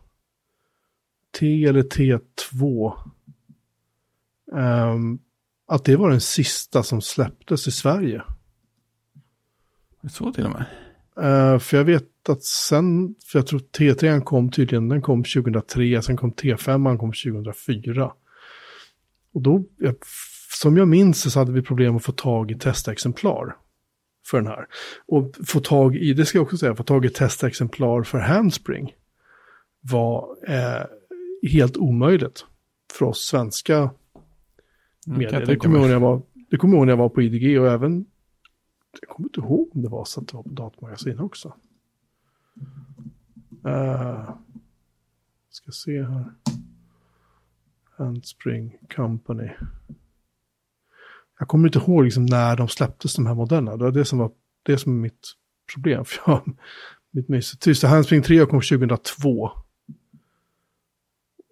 T eller T2 ehm, att det var den sista som släpptes i Sverige. Så till och med. Eh, för jag vet att sen, för jag tror T3 kom tydligen, den kom 2003, sen kom T5 kom 2004. Och då, som jag minns så hade vi problem att få tag i testexemplar för den här. Och få tag i, det ska jag också säga, få tag i testexemplar för Handspring var eh, helt omöjligt för oss svenska Mm, medier. det kommer jag ihåg när jag var på IDG och även, jag kommer inte ihåg om det var så att det var på datamagasin också. Uh, ska se här. Handspring Company. Jag kommer inte ihåg liksom när de släpptes de här modellerna. Det var det som var det som är mitt problem. För jag, mitt mys. Just det, Handspring 3 kom 2002.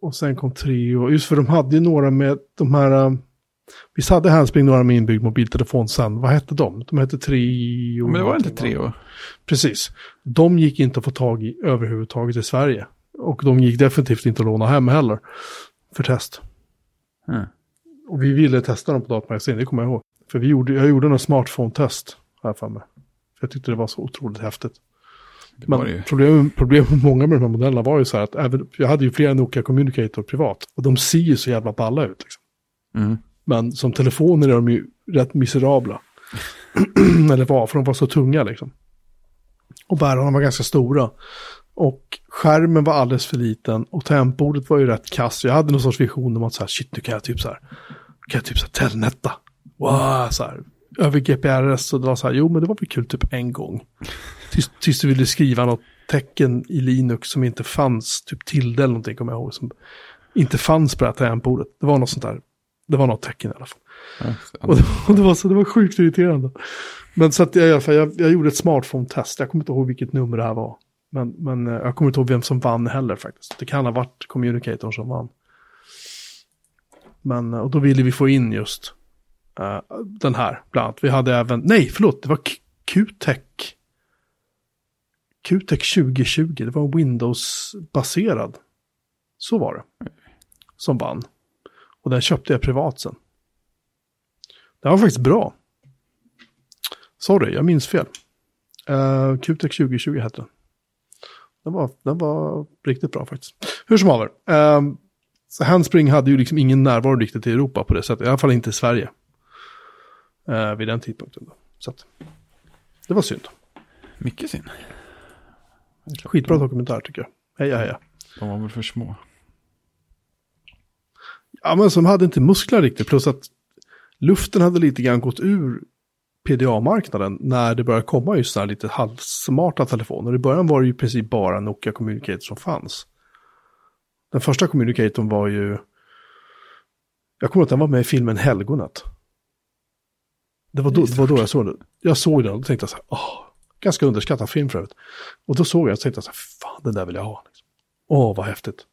Och sen kom 3 och just för de hade ju några med de här. Eh, Visst hade Handspring några med inbyggd mobiltelefon sen. Vad hette de? De hette Trio. Men det var inte någonting, va? tre år. Precis. De gick inte att få tag i överhuvudtaget i Sverige. Och de gick definitivt inte att låna hem heller. För test. Mm. Och vi ville testa dem på datamagasin, det kommer jag ihåg. För vi gjorde, jag gjorde en smartphone-test här för mig. För jag tyckte det var så otroligt häftigt. Det Men problemet problem med många med de här modellerna var ju så här att även, jag hade ju flera Nokia Communicator privat. Och de ser ju så jävla balla ut. Liksom. Mm. Men som telefoner är de ju rätt miserabla. Eller var, för de var så tunga liksom. Och bärarna var ganska stora. Och skärmen var alldeles för liten och tangentbordet var ju rätt kass. Jag hade någon sorts vision om att så här, shit, nu kan jag typ så här, kan jag typ så här telnetta. Wow, så här, över GPRS och det var så här, jo men det var väl kul typ en gång. Tills, tills du ville skriva något tecken i Linux som inte fanns, typ tilde eller någonting kommer jag ihåg, som inte fanns på det här tangentbordet. Det var något sånt där, det var något tecken i alla fall. Ja, Och det, och det, var, så, det var sjukt irriterande. Men så att jag, i alla fall, jag, jag gjorde ett smartphone-test. Jag kommer inte ihåg vilket nummer det här var. Men, men eh, jag kommer inte ihåg vem som vann heller faktiskt. Det kan ha varit communicatorn som vann. Men, eh, och då ville vi få in just eh, den här, bland annat. Vi hade även, nej förlåt, det var QTech. QTech 2020, det var Windows-baserad. Så var det. Som vann. Och den köpte jag privat sen. Den var faktiskt bra. Sorry, jag minns fel. Uh, QTech 2020 hette den. Den var, den var riktigt bra faktiskt. Hur som haver. Uh, Handspring hade ju liksom ingen närvaro riktigt i Europa på det sättet. I alla fall inte i Sverige. Uh, vid den tidpunkten. Då. Så att, det var synd. Mycket synd. Skitbra dokumentär tycker jag. Heja heja. De var väl för små. Ja, men som hade inte muskler riktigt. Plus att luften hade lite grann gått ur PDA-marknaden när det började komma just så här lite halvsmarta telefoner. I början var det ju i princip bara Nokia Communicator som fanns. Den första Communicatorn var ju... Jag kommer ihåg att den var med i filmen Helgonet. Det var då, det var då jag såg den. Jag såg den och tänkte så här, åh, ganska underskattad film förut. Och då såg jag och tänkte så här, fan den där vill jag ha. Liksom. Åh, vad häftigt.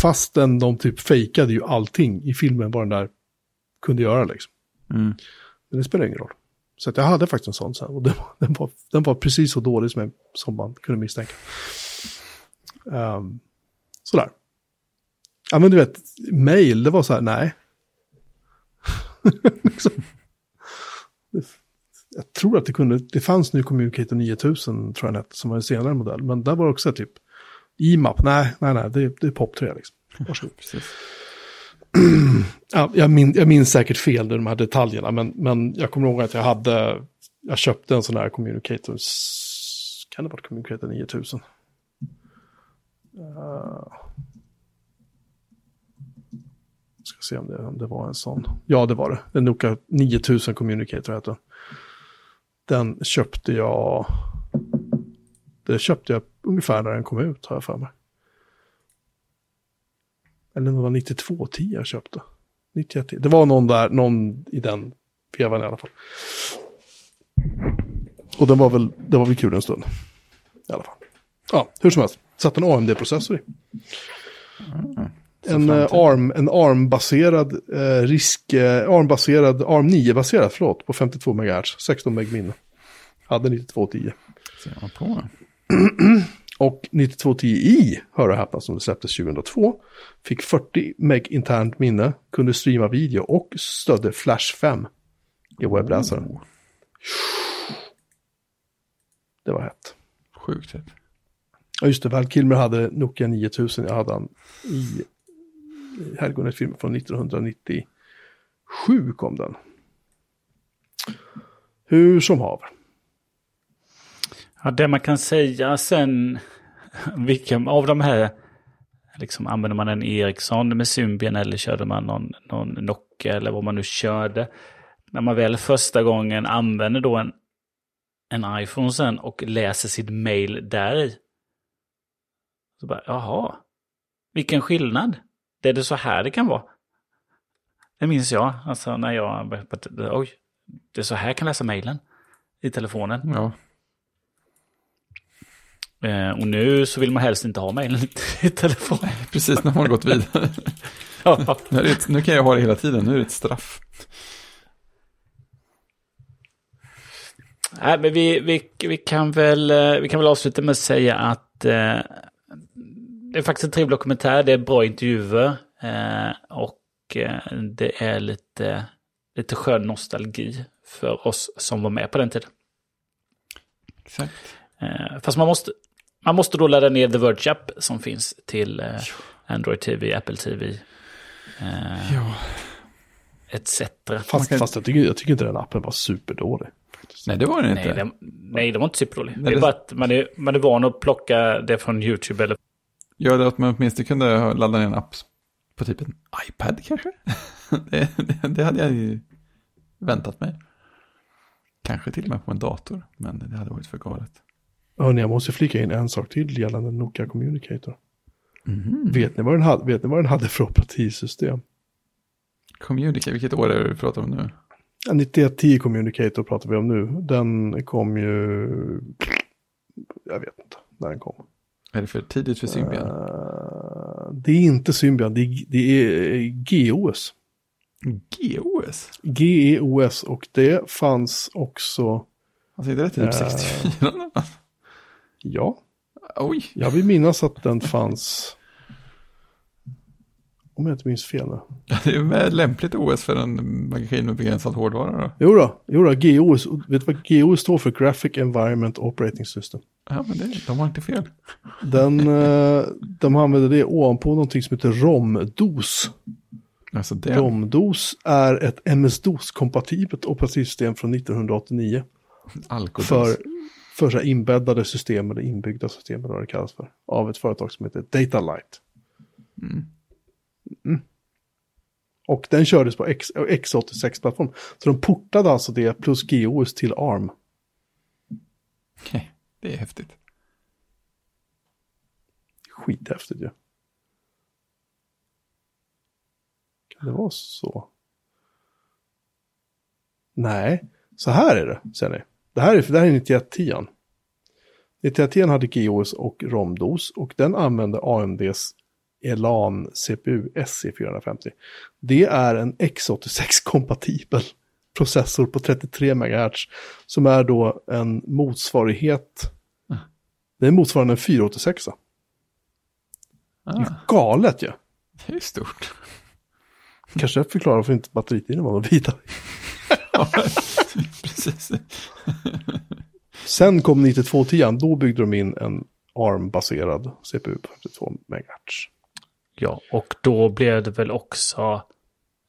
Fastän de typ fejkade ju allting i filmen vad den där kunde göra liksom. Mm. Men det spelar ingen roll. Så att jag hade faktiskt en sån. Så här, och den, var- den, var, den var precis så dålig som, jag, som man kunde misstänka. Um, sådär. Ja men du vet, mail, det var så här, nej. liksom. det, jag tror att det kunde, det fanns nu Communicator 9000 tror jag hette, som var en senare modell. Men där var det också typ, IMAP, nej, nej, nej, det, det är POP 3 liksom. Varsågod. Ja, jag, min, jag minns säkert fel i de här detaljerna, men, men jag kommer ihåg att jag hade, jag köpte en sån här communicator, kan det vara communicator 9000? Uh, ska se om det, om det var en sån. Ja, det var det. En Nokia 9000 communicator hette den. Den köpte jag, det köpte jag ungefär när den kom ut, har jag för mig. Eller det var 9210 jag köpte. 91. Det var någon där, någon i den vevan i alla fall. Och den var väl, det var väl kul en stund. I alla fall. Ja, hur som helst. Satt en AMD-processor i. En, eh, ARM, en ARM-baserad eh, risk, eh, ARM-baserad, ARM 9-baserad, förlåt, på 52 MHz, 16 meg minne. Hade 9210. Ser man på. Och 9210i, hör och häpna, som det släpptes 2002, fick 40 meg internt minne, kunde streama video och stödde Flash 5 i webbläsaren. Oh, Det var hett. sjukt hett. Ja, just det, Val Kilmer hade Nokia 9000, jag hade han i Helgonet-filmen från 1997 kom den. Hur som haver. Ja, det man kan säga sen, vilken av de här, liksom använder man en Ericsson med Symbian eller körde man någon, någon Nokia eller vad man nu körde. När man väl första gången använder då en, en iPhone sen och läser sitt mail där i. Så bara, jaha, vilken skillnad. Det är det så här det kan vara. Det minns jag, alltså när jag, oj, det är så här jag kan läsa mailen i telefonen. Ja, och nu så vill man helst inte ha mejlen i telefon. precis när man har gått vidare. ja. Nu, ett, nu kan jag ha det hela tiden, nu är det ett straff. Nej, men vi, vi, vi, kan väl, eh, vi kan väl avsluta med att säga att eh, det är faktiskt en trevlig dokumentär. Det är bra intervjuer. Eh, och eh, det är lite, lite skön nostalgi för oss som var med på den tiden. Exakt. Eh, fast man måste, man måste då ladda ner The Verge App som finns till eh, Android TV, Apple TV, eh, Ja. etc. Fast, kan- fast jag, tycker, jag tycker inte den appen var superdålig. Nej, det var det inte. Nej, den, nej, den var inte superdålig. Det Nej, är det- bara att man är, man är van att plocka det från YouTube eller Ja, det att man åtminstone kunde ha- ladda ner en app på typ en iPad kanske. det, det, det hade jag ju väntat mig. Kanske till och med på en dator, men det hade varit för galet. Hörni, jag måste flika in en sak till gällande Nokia Communicator. Mhm. Vet, ni vad den hade, vet ni vad den hade för operativsystem? Communicate, vilket år är det vi pratar om nu? Ja, 9110 Communicator pratar vi om nu. Den kom ju... Jag vet inte när den kom. Är det för tidigt för Symbian? Eh, det är inte Symbian, det är, det är GOS. GOS? GEOS och det fanns också... Alltså är det typ Eh. 64? Ja, Oj, jag vill minnas att den fanns... Om jag inte minns fel nu. Det är väl lämpligt OS för en maskin med begränsad hårdvara då. Jo då, jo då GOS. Vet du vad GOS står för? Graphic Environment Operating System. Ja, men det, de har inte fel. Den, eh, de använder det ovanpå någonting som heter ROM-DOS. Alltså det, ROM-DOS är ett MS-DOS-kompatibelt operativsystem från 1989. alkodos. För, för så inbäddade system eller inbyggda system eller vad det kallas för. Av ett företag som heter Datalight. Mm. Mm. Och den kördes på X, X86-plattform. Så de portade alltså det plus GOS till ARM. Det är häftigt. Skithäftigt ju. Kan det vara så? Nej, så här är det, ser ni. Det här är, det här är 9110. 9110 hade GOS och ROMDOS och den använde AMDs Elan CPU SC450. Det är en X86-kompatibel processor på 33 MHz. Som är då en motsvarighet. Det är motsvarande en 486. Det är Ah, galet ju. Ja. det är stort. Kanske jag förklarar varför inte batteritiden var vidare. Precis. Sen kom 9210, då byggde de in en ARM-baserad CPU på 52 MHz. Ja, och då blev det väl också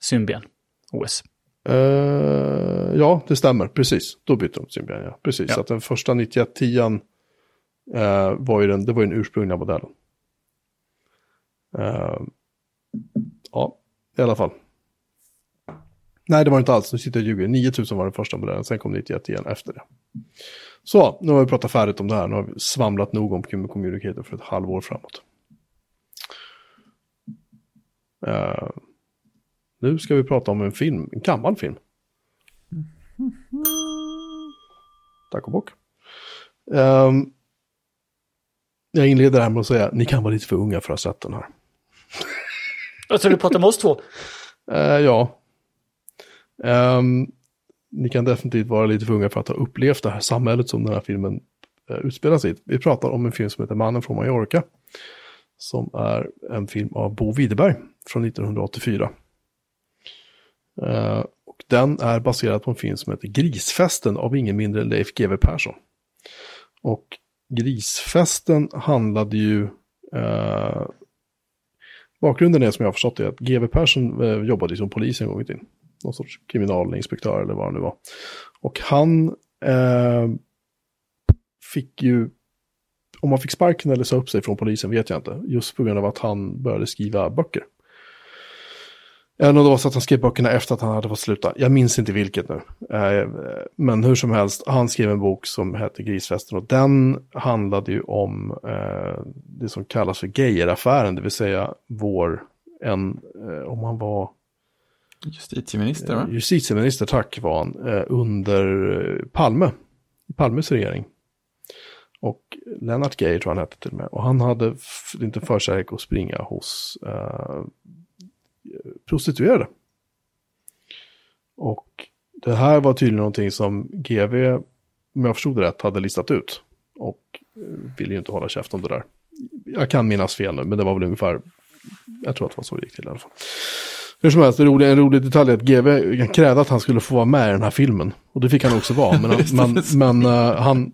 Symbian OS. Eh, ja, det stämmer, precis. Då bytte de till Symbian, ja. Precis, Ja. så att den första 9110 uh, var ju den, det var ju den ursprungliga modellen. Eh, ja, i alla fall. Nej, det var inte alls. Nu sitter jag och ljuger. 9000 var den första modellen, sen kom 9110 efter det. Så, nu har vi pratat färdigt om det här. Nu har vi svamlat nog om Communicator för ett halvår framåt. Eh, nu ska vi prata om en film, en gammal film. Tack och bock. Ehm, jag inleder här med att säga, ni kan vara lite för unga för att ha sett den här. Jag tror du pratar med oss två. Eh, ja. Um, ni kan definitivt vara lite för unga för att ha upplevt det här samhället som den här filmen uh, utspelar sig i. Vi pratar om en film som heter Mannen från Mallorca. Som är en film av Bo Widerberg från 1984. Eh, och den är baserad på en film som heter Grisfesten av ingen mindre än Leif GW Persson. Och Grisfesten handlade ju... eh, bakgrunden är som jag har förstått det att GW Persson eh, jobbade som polis en gång i tiden. Någon sorts kriminalinspektör eller vad det nu var. Och han eh, fick ju om han fick sparken eller sa upp sig från polisen vet jag inte. Just på grund av att han började skriva böcker. Eller om det var så att han skrev böckerna efter att han hade fått sluta. Jag minns inte vilket nu. Eh, Men hur som helst, han skrev en bok som hette Grisfesten. Och den handlade ju om eh, det som kallas för Geijeraffären. Det vill säga vår, en, eh, om han var Justitieminister, va? Eh, justitieminister, tack var han, eh, under eh, Palme. Palmes regering. Och Lennart Geijer tror han hette till och med. Och han hade inte för sig att springa hos eh, prostituerade. Och det här var tydligen någonting som GV, om jag förstod det rätt, hade listat ut. Och ville ju inte hålla käft om det där. Jag kan minnas fel nu, men det var väl ungefär, jag tror att det var så det gick till i alla fall. Hur som helst, en rolig, en rolig detalj är att GV krävde att han skulle få vara med i den här filmen. Och det fick han också vara. Men, han, men, men eh, han,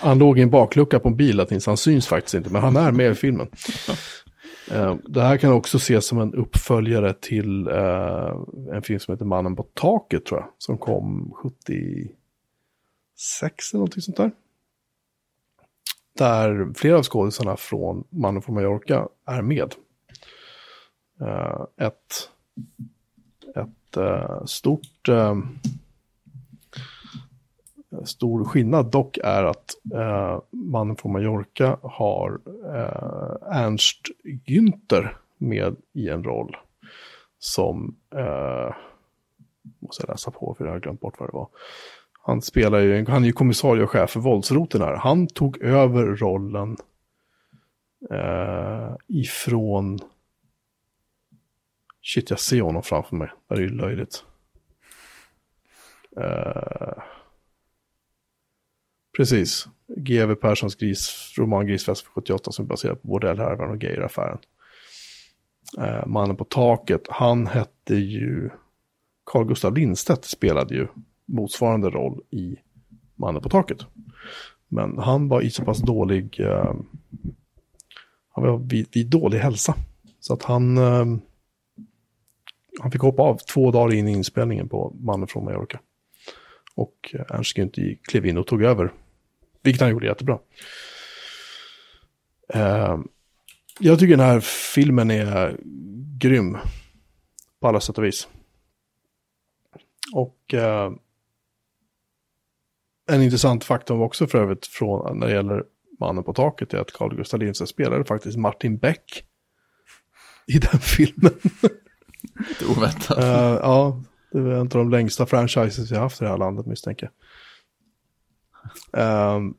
han låg i en baklucka på en bil så han syns faktiskt inte. Men han är med i filmen. Eh, det här kan också ses som en uppföljare till eh, en film som heter Mannen på taket tror jag. Som kom 76 eller någonting sånt där. Där flera av skådisarna från Mannen från Mallorca är med. Ett ett uh, stort... Uh, stor skillnad dock är att eh, uh, mannen från Mallorca har Ernst Günther med i en roll som... Uh, måste jag läsa på för jag har glömt bort vad det var. Han spelar ju, han är ju kommissarie och chef för våldsroten här. Han tog över rollen eh, ifrån Shit, jag ser honom framför mig. Det är ju löjligt. Uh... precis. G.W. Perssons gris, roman Grisfest för 78 som är baserad på bordellhärvan och gayraffären. Uh, eh, Mannen på taket, han hette ju... Carl Gustav Lindstedt spelade ju motsvarande roll i Mannen på taket. Men han var i så pass dålig... Uh... han var vid, vid dålig hälsa. Så att han... Uh han fick hoppa av två dagar in i inspelningen på Mannen från Mallorca. Och eh, Ernst Günther klev in och tog över. Vilket han gjorde jättebra. Eh, jag tycker den här filmen är grym. På alla sätt och vis. Och eh, en intressant faktum också för övrigt från, när det gäller Mannen på taket är att Carl Gustaf Lindstedt spelade faktiskt Martin Beck i den filmen. Lite oväntat. Uh, ja, det är en av de längsta franchises vi har haft i det här landet misstänker jag. Um,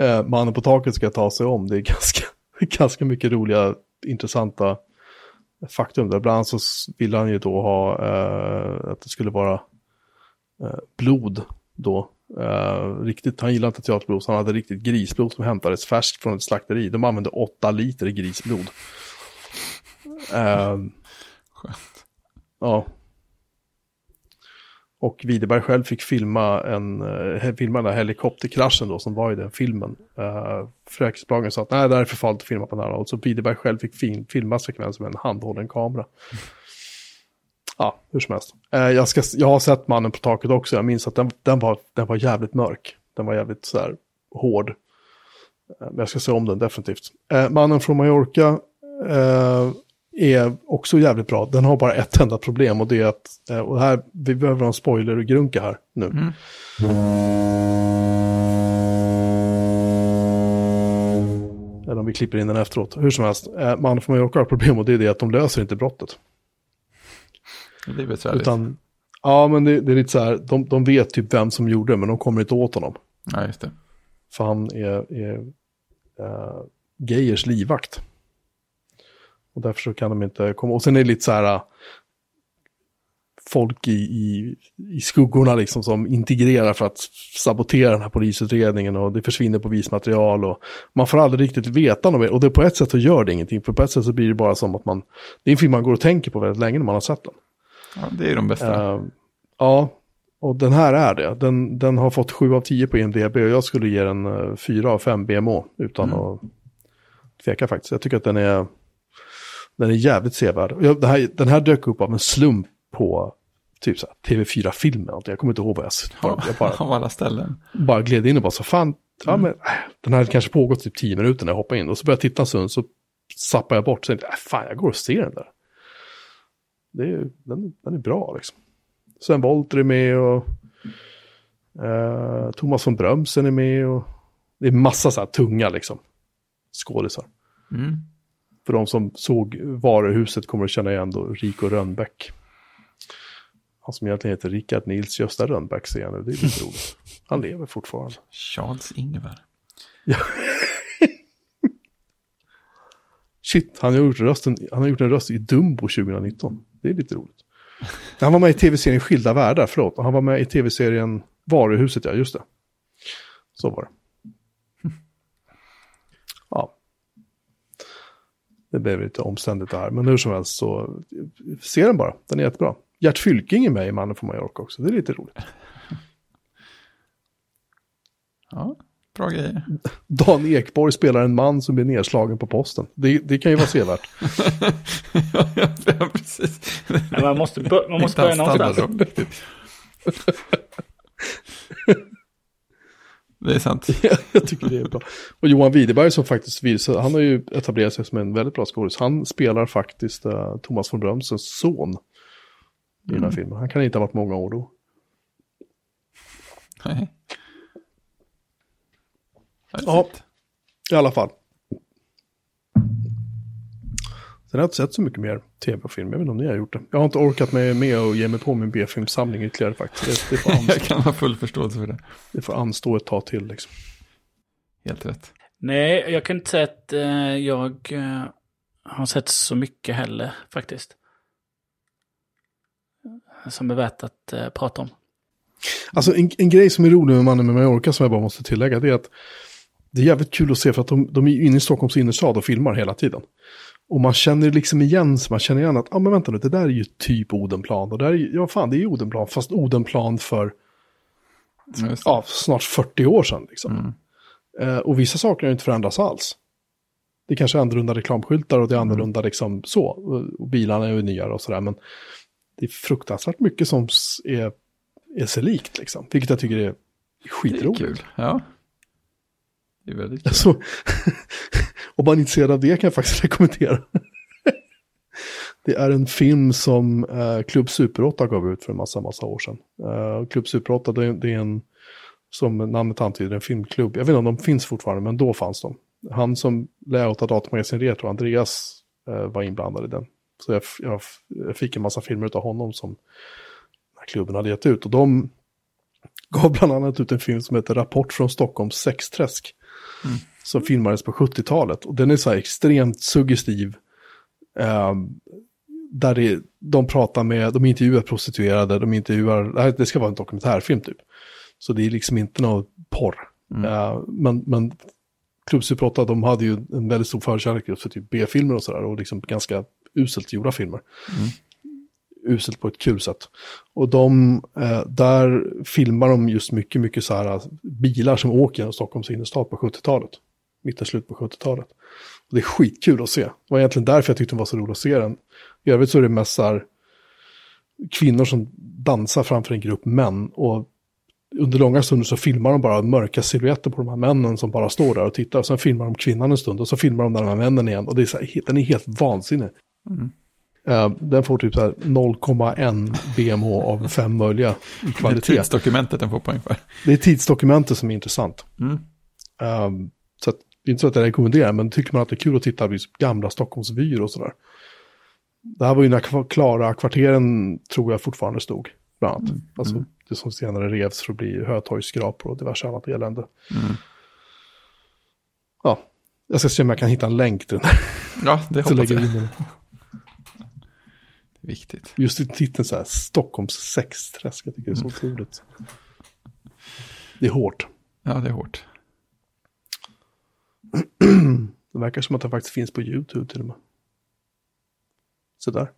uh, Mannen på taket ska ta sig om. Det är ganska, ganska mycket roliga, intressanta faktum. Där bland annat så ville han ju då ha uh, att det skulle vara uh, blod då. Eh, riktigt, han gillade inte teaterblod, så han hade riktigt grisblod som hämtades färskt från ett slakteri. De använde åtta liter grisblod. Eh, Skönt. Ja. Och Widerberg själv fick filma, en, eh, filma den här helikopterkraschen då som var i den filmen. Uh, Försäkringsbolagen sa att nej, det här är för farligt att filma på här. Och så Widerberg själv fick film, filma sekvensen med en handhållen kamera. Ja, hur som helst. Uh, jag, ska, jag har sett Mannen på taket också. Jag minns att den, den, var, den var jävligt mörk. Den var jävligt så här hård. Uh, men jag ska se om den definitivt. Uh, Mannen från Mallorca är också jävligt bra. Den har bara ett enda problem och det är att, och här, vi behöver ha en spoiler och grunka här nu. Mm. Eller om vi klipper in den efteråt. Hur som helst, Mannen från Mallorca har problem och det är det att de löser inte brottet. Det blir besvärligt. Utan, ja men det, det är lite så här, de, de vet typ vem som gjorde det men de kommer inte åt honom. Ja, just det. För han är, är uh, Geijers livvakt. Och därför så kan de inte komma. Och sen är det lite så här uh, folk i, i, i skuggorna liksom som integrerar för att sabotera den här polisutredningen och det försvinner bevismaterial och man får aldrig riktigt veta något mer. Och det på ett sätt så gör det ingenting, för på ett sätt så blir det bara som att man, det är en film man går och tänker på väldigt länge när man har sett den. Ja, det är ju de bästa. Uh, ja, och den här är det. Den, den har fått 7 av 10 på IMDB och jag skulle ge den uh, 4 av 5 BMO utan Mm. att tveka faktiskt. Jag tycker att den är, den är jävligt sevärd. Jag, den, här, den här dök upp av en slump på typ så här, TV4-filmen. Jag kommer inte ihåg vad jag, bara, jag bara, Av alla ställen. bara gled in och bara så fan, ja, men, äh, den här hade kanske pågått typ 10 minuter när jag hoppade in. Och så började jag titta en stund så zappade jag bort. Så tänkte jag, äh, fan jag går och ser den där. Det är, den, den är bra liksom. Sven Wollter är med och eh, Thomas von Brömsen är med. Och, det är massa så här tunga liksom skådisar. Mm. För de som såg varuhuset kommer att känna igen då Rico Rönnbäck. Han som egentligen heter Rickard Nils Gösta Rönnbäck ser jag nu, det är lite roligt. Han lever fortfarande. Charles Ingvar. Shit, han har, gjort rösten, han har gjort en röst i Dumbo 2019. Det är lite roligt. Han var med i tv-serien Skilda Världar, förlåt. Han var med i tv-serien Varuhuset, ja, just det. Så var det. Ja. Det blev lite omständigt det här, men hur som helst så se den bara, den är jättebra. Gert Fylking är med i Mannen från Mallorca också, det är lite roligt. Ja, bra grejer. Dan Ekborg spelar en man som blir nedslagen på posten. Det, det kan ju vara sevärt. ja, precis. Men man måste, man måste börja någonstans. Det är sant. jag tycker det är bra. Och Johan Widerberg som faktiskt visar, han har ju etablerat sig som en väldigt bra skådis. Han spelar faktiskt uh, Thomas von Brömsens son i den här filmen. Han kan inte ha varit många år då. Nej. Ja. I alla fall. Sen har jag inte sett så mycket mer tv och film. Jag vet inte om ni har gjort det. Jag har inte orkat med, med att ge mig på min B-filmsamling ytterligare faktiskt. Det, det, får Jag kan ha full förståelse för det. det får anstå ett tag till liksom. Helt rätt. Nej, jag kan inte säga att eh, jag eh, har sett så mycket heller faktiskt. Som är värt att eh, prata om. Alltså en, en grej som är rolig med Mannen med Mallorca som jag bara måste tillägga det är att det är jävligt kul att se för att de, de är inne i Stockholms innerstad och filmar hela tiden. Och man känner liksom igen, så man känner igen att, ja ah, men vänta nu, det där är ju typ Odenplan. Och där är, ju- ja fan det är ju Odenplan, fast Odenplan för Ja, snart 40 år sedan. Liksom. Mm. Eh, och vissa saker har inte förändrats alls. Det kanske är annorlunda reklamskyltar och det är annorlunda liksom så. Och, bilarna är ju nyare och sådär. Men det är fruktansvärt mycket som är, är sig likt liksom. Vilket jag tycker är Det är skitroligt. kul. Ja. Det är väldigt kul. Alltså, om man är intresserad av det kan jag faktiskt rekommendera. det är en film som eh, Klubb Super 8 gav ut för en massa, massa år sedan. Eh, Klubb Super 8, det, är- det är en, som namnet antyder, en filmklubb. Jag vet inte om de finns fortfarande, men då fanns de. Han som layoutade datamagasin Retro, Andreas, eh, var inblandad i den. Så jag, jag, jag fick en massa filmer av honom som klubben hade gett ut. Och de gav bland annat ut en film som heter Rapport från Stockholms sexträsk som filmades på 70-talet. Och den är så här extremt suggestiv. ehm, där det, de pratar med, de intervjuar prostituerade, de intervjuar, det ska vara en dokumentärfilm typ. Så det är liksom inte någon porr. Mm. Uh, men, men Club Super 8, de hade ju en väldigt stor förkärlek för typ B-filmer och sådär och liksom ganska uselt gjorda filmer. Mm. Uselt på ett kul sätt. Och de, eh, där filmar de just mycket, mycket så här eh, bilar som åker genom Stockholms innerstad på 70-talet. Mitten, slut på 70-talet. Och det är skitkul att se. Det var egentligen därför jag tyckte det var så roligt att se den. I övrigt så är det mest så här kvinnor som dansar framför en grupp män. Och under långa stunder så filmar de bara mörka silhuetter på de här männen som bara står där och tittar. Och sen filmar de kvinnan en stund och så filmar de de här männen igen. Och det är så här, den är helt vansinnig. Mm. Uh, den får typ 0,1 BMH av fem möjliga i kvalitet. Det är tidsdokumentet den får poäng för. Det är tidsdokumentet som är intressant. Mm. Uh, så att, det är inte så att jag rekommenderar, men tycker man att det är kul att titta på gamla Stockholmsvyer och sådär. Det här var ju när Klara kvarteren tror jag fortfarande stod, bland annat. Mm. Alltså, mm det som senare revs för att bli Hötorgsskrapor och diverse annat elände. Mm. Ja, jag ska se om jag kan hitta en länk till den. Ja, det hoppas jag. Viktigt. Just i titeln så här, Stockholms sexträsk, jag tycker det är så mm. otroligt. Det är hårt. Ja, det är hårt. det verkar som att det faktiskt finns på YouTube till och med. Sådär.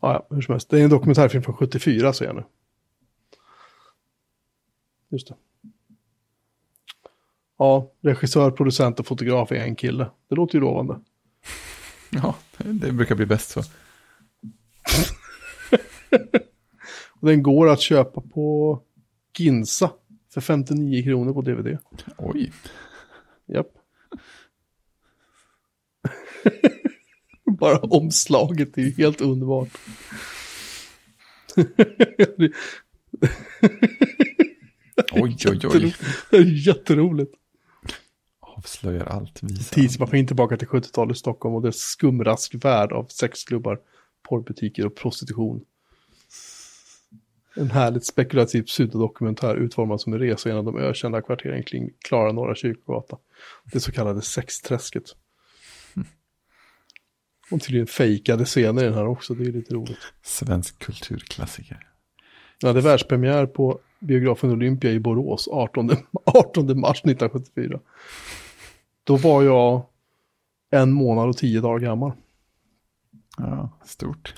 Ja, hur som helst. Det är en dokumentärfilm från 74 ser jag nu. Just det. Ja, regissör, producent och fotograf är en kille. Det låter ju lovande. Ja, det brukar bli bäst så. den går att köpa på Ginsa för 59 kronor på DVD. Oj. Japp. Bara omslaget är ju helt underbart. oj, oj, oj. Det är jätteroligt. Avslöjar allt. Tidsmaskin tillbaka till 70-talets Stockholm och dess skumraskvärld av sexklubbar, porrbutiker och prostitution. En härligt spekulativ pseudodokumentär utformad som en resa genom de ökända kvarteren kring Klara Norra Kyrkogata. Det så kallade sexträsket. Och tydligen fejkade scener i den här också, det är lite roligt. Svensk kulturklassiker. Ja, det är världspremiär på biografen Olympia i Borås 18, 18 mars 1974. Då var jag en månad och tio dagar gammal. Ja, stort.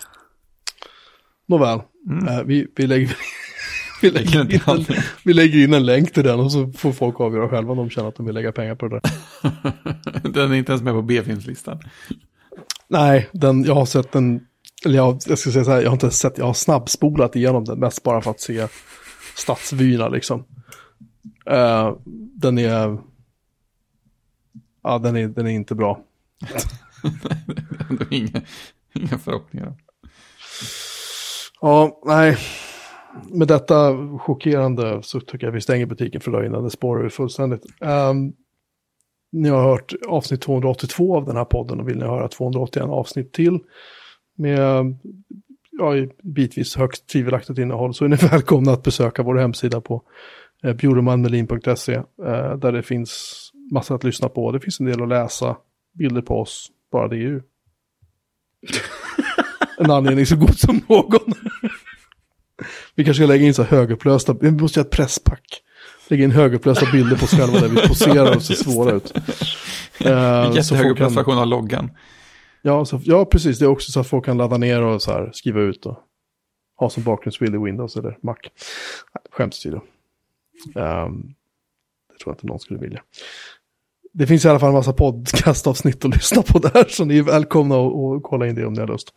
Nåväl, mm. äh, vi, vi, lägger, vi, lägger in en, vi lägger in en länk till den och så får folk avgöra själva om de känner att de vill lägga pengar på det där. den är inte ens med på B-filmslistan. Nej, den, jag har sett den, eller jag, jag ska säga så här, jag har inte sett, jag har snabbspolat igenom den mest bara för att se stadsvyerna liksom. Uh, den är, ja den är, den är inte bra. inga, inga förhoppningar. Ja, nej. Med detta chockerande så tycker jag vi stänger butiken för idag innan det spårar fullständigt. Um, ni har hört avsnitt 282 av den här podden och vill ni höra 281 avsnitt till med ja, bitvis högst tvivelaktigt innehåll så är ni välkomna att besöka vår hemsida på eh, bjuremanmelin.se eh, där det finns massa att lyssna på. Det finns en del att läsa, bilder på oss, bara det är ju en anledning så god som någon. vi kanske ska lägga in så här högupplösta, vi måste göra ett presspack lägga in högupplösta bilder på oss själva där vi poserar och ser svåra ut. Uh, Jättehögupplöst version av loggan. Ja, så, ja, precis. Det är också så att folk kan ladda ner och så här, skriva ut och ha som bakgrundsbild i Windows eller Mac. Skämtstudio. Um, det tror jag inte någon skulle vilja. Det finns i alla fall en massa podcastavsnitt att lyssna på där, så ni är välkomna att kolla in det om ni har lust.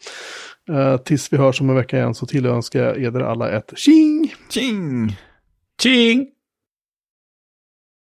Uh, tills vi hörs om en vecka igen så tillönskar jag er alla ett tjing! Tjing! Tjing!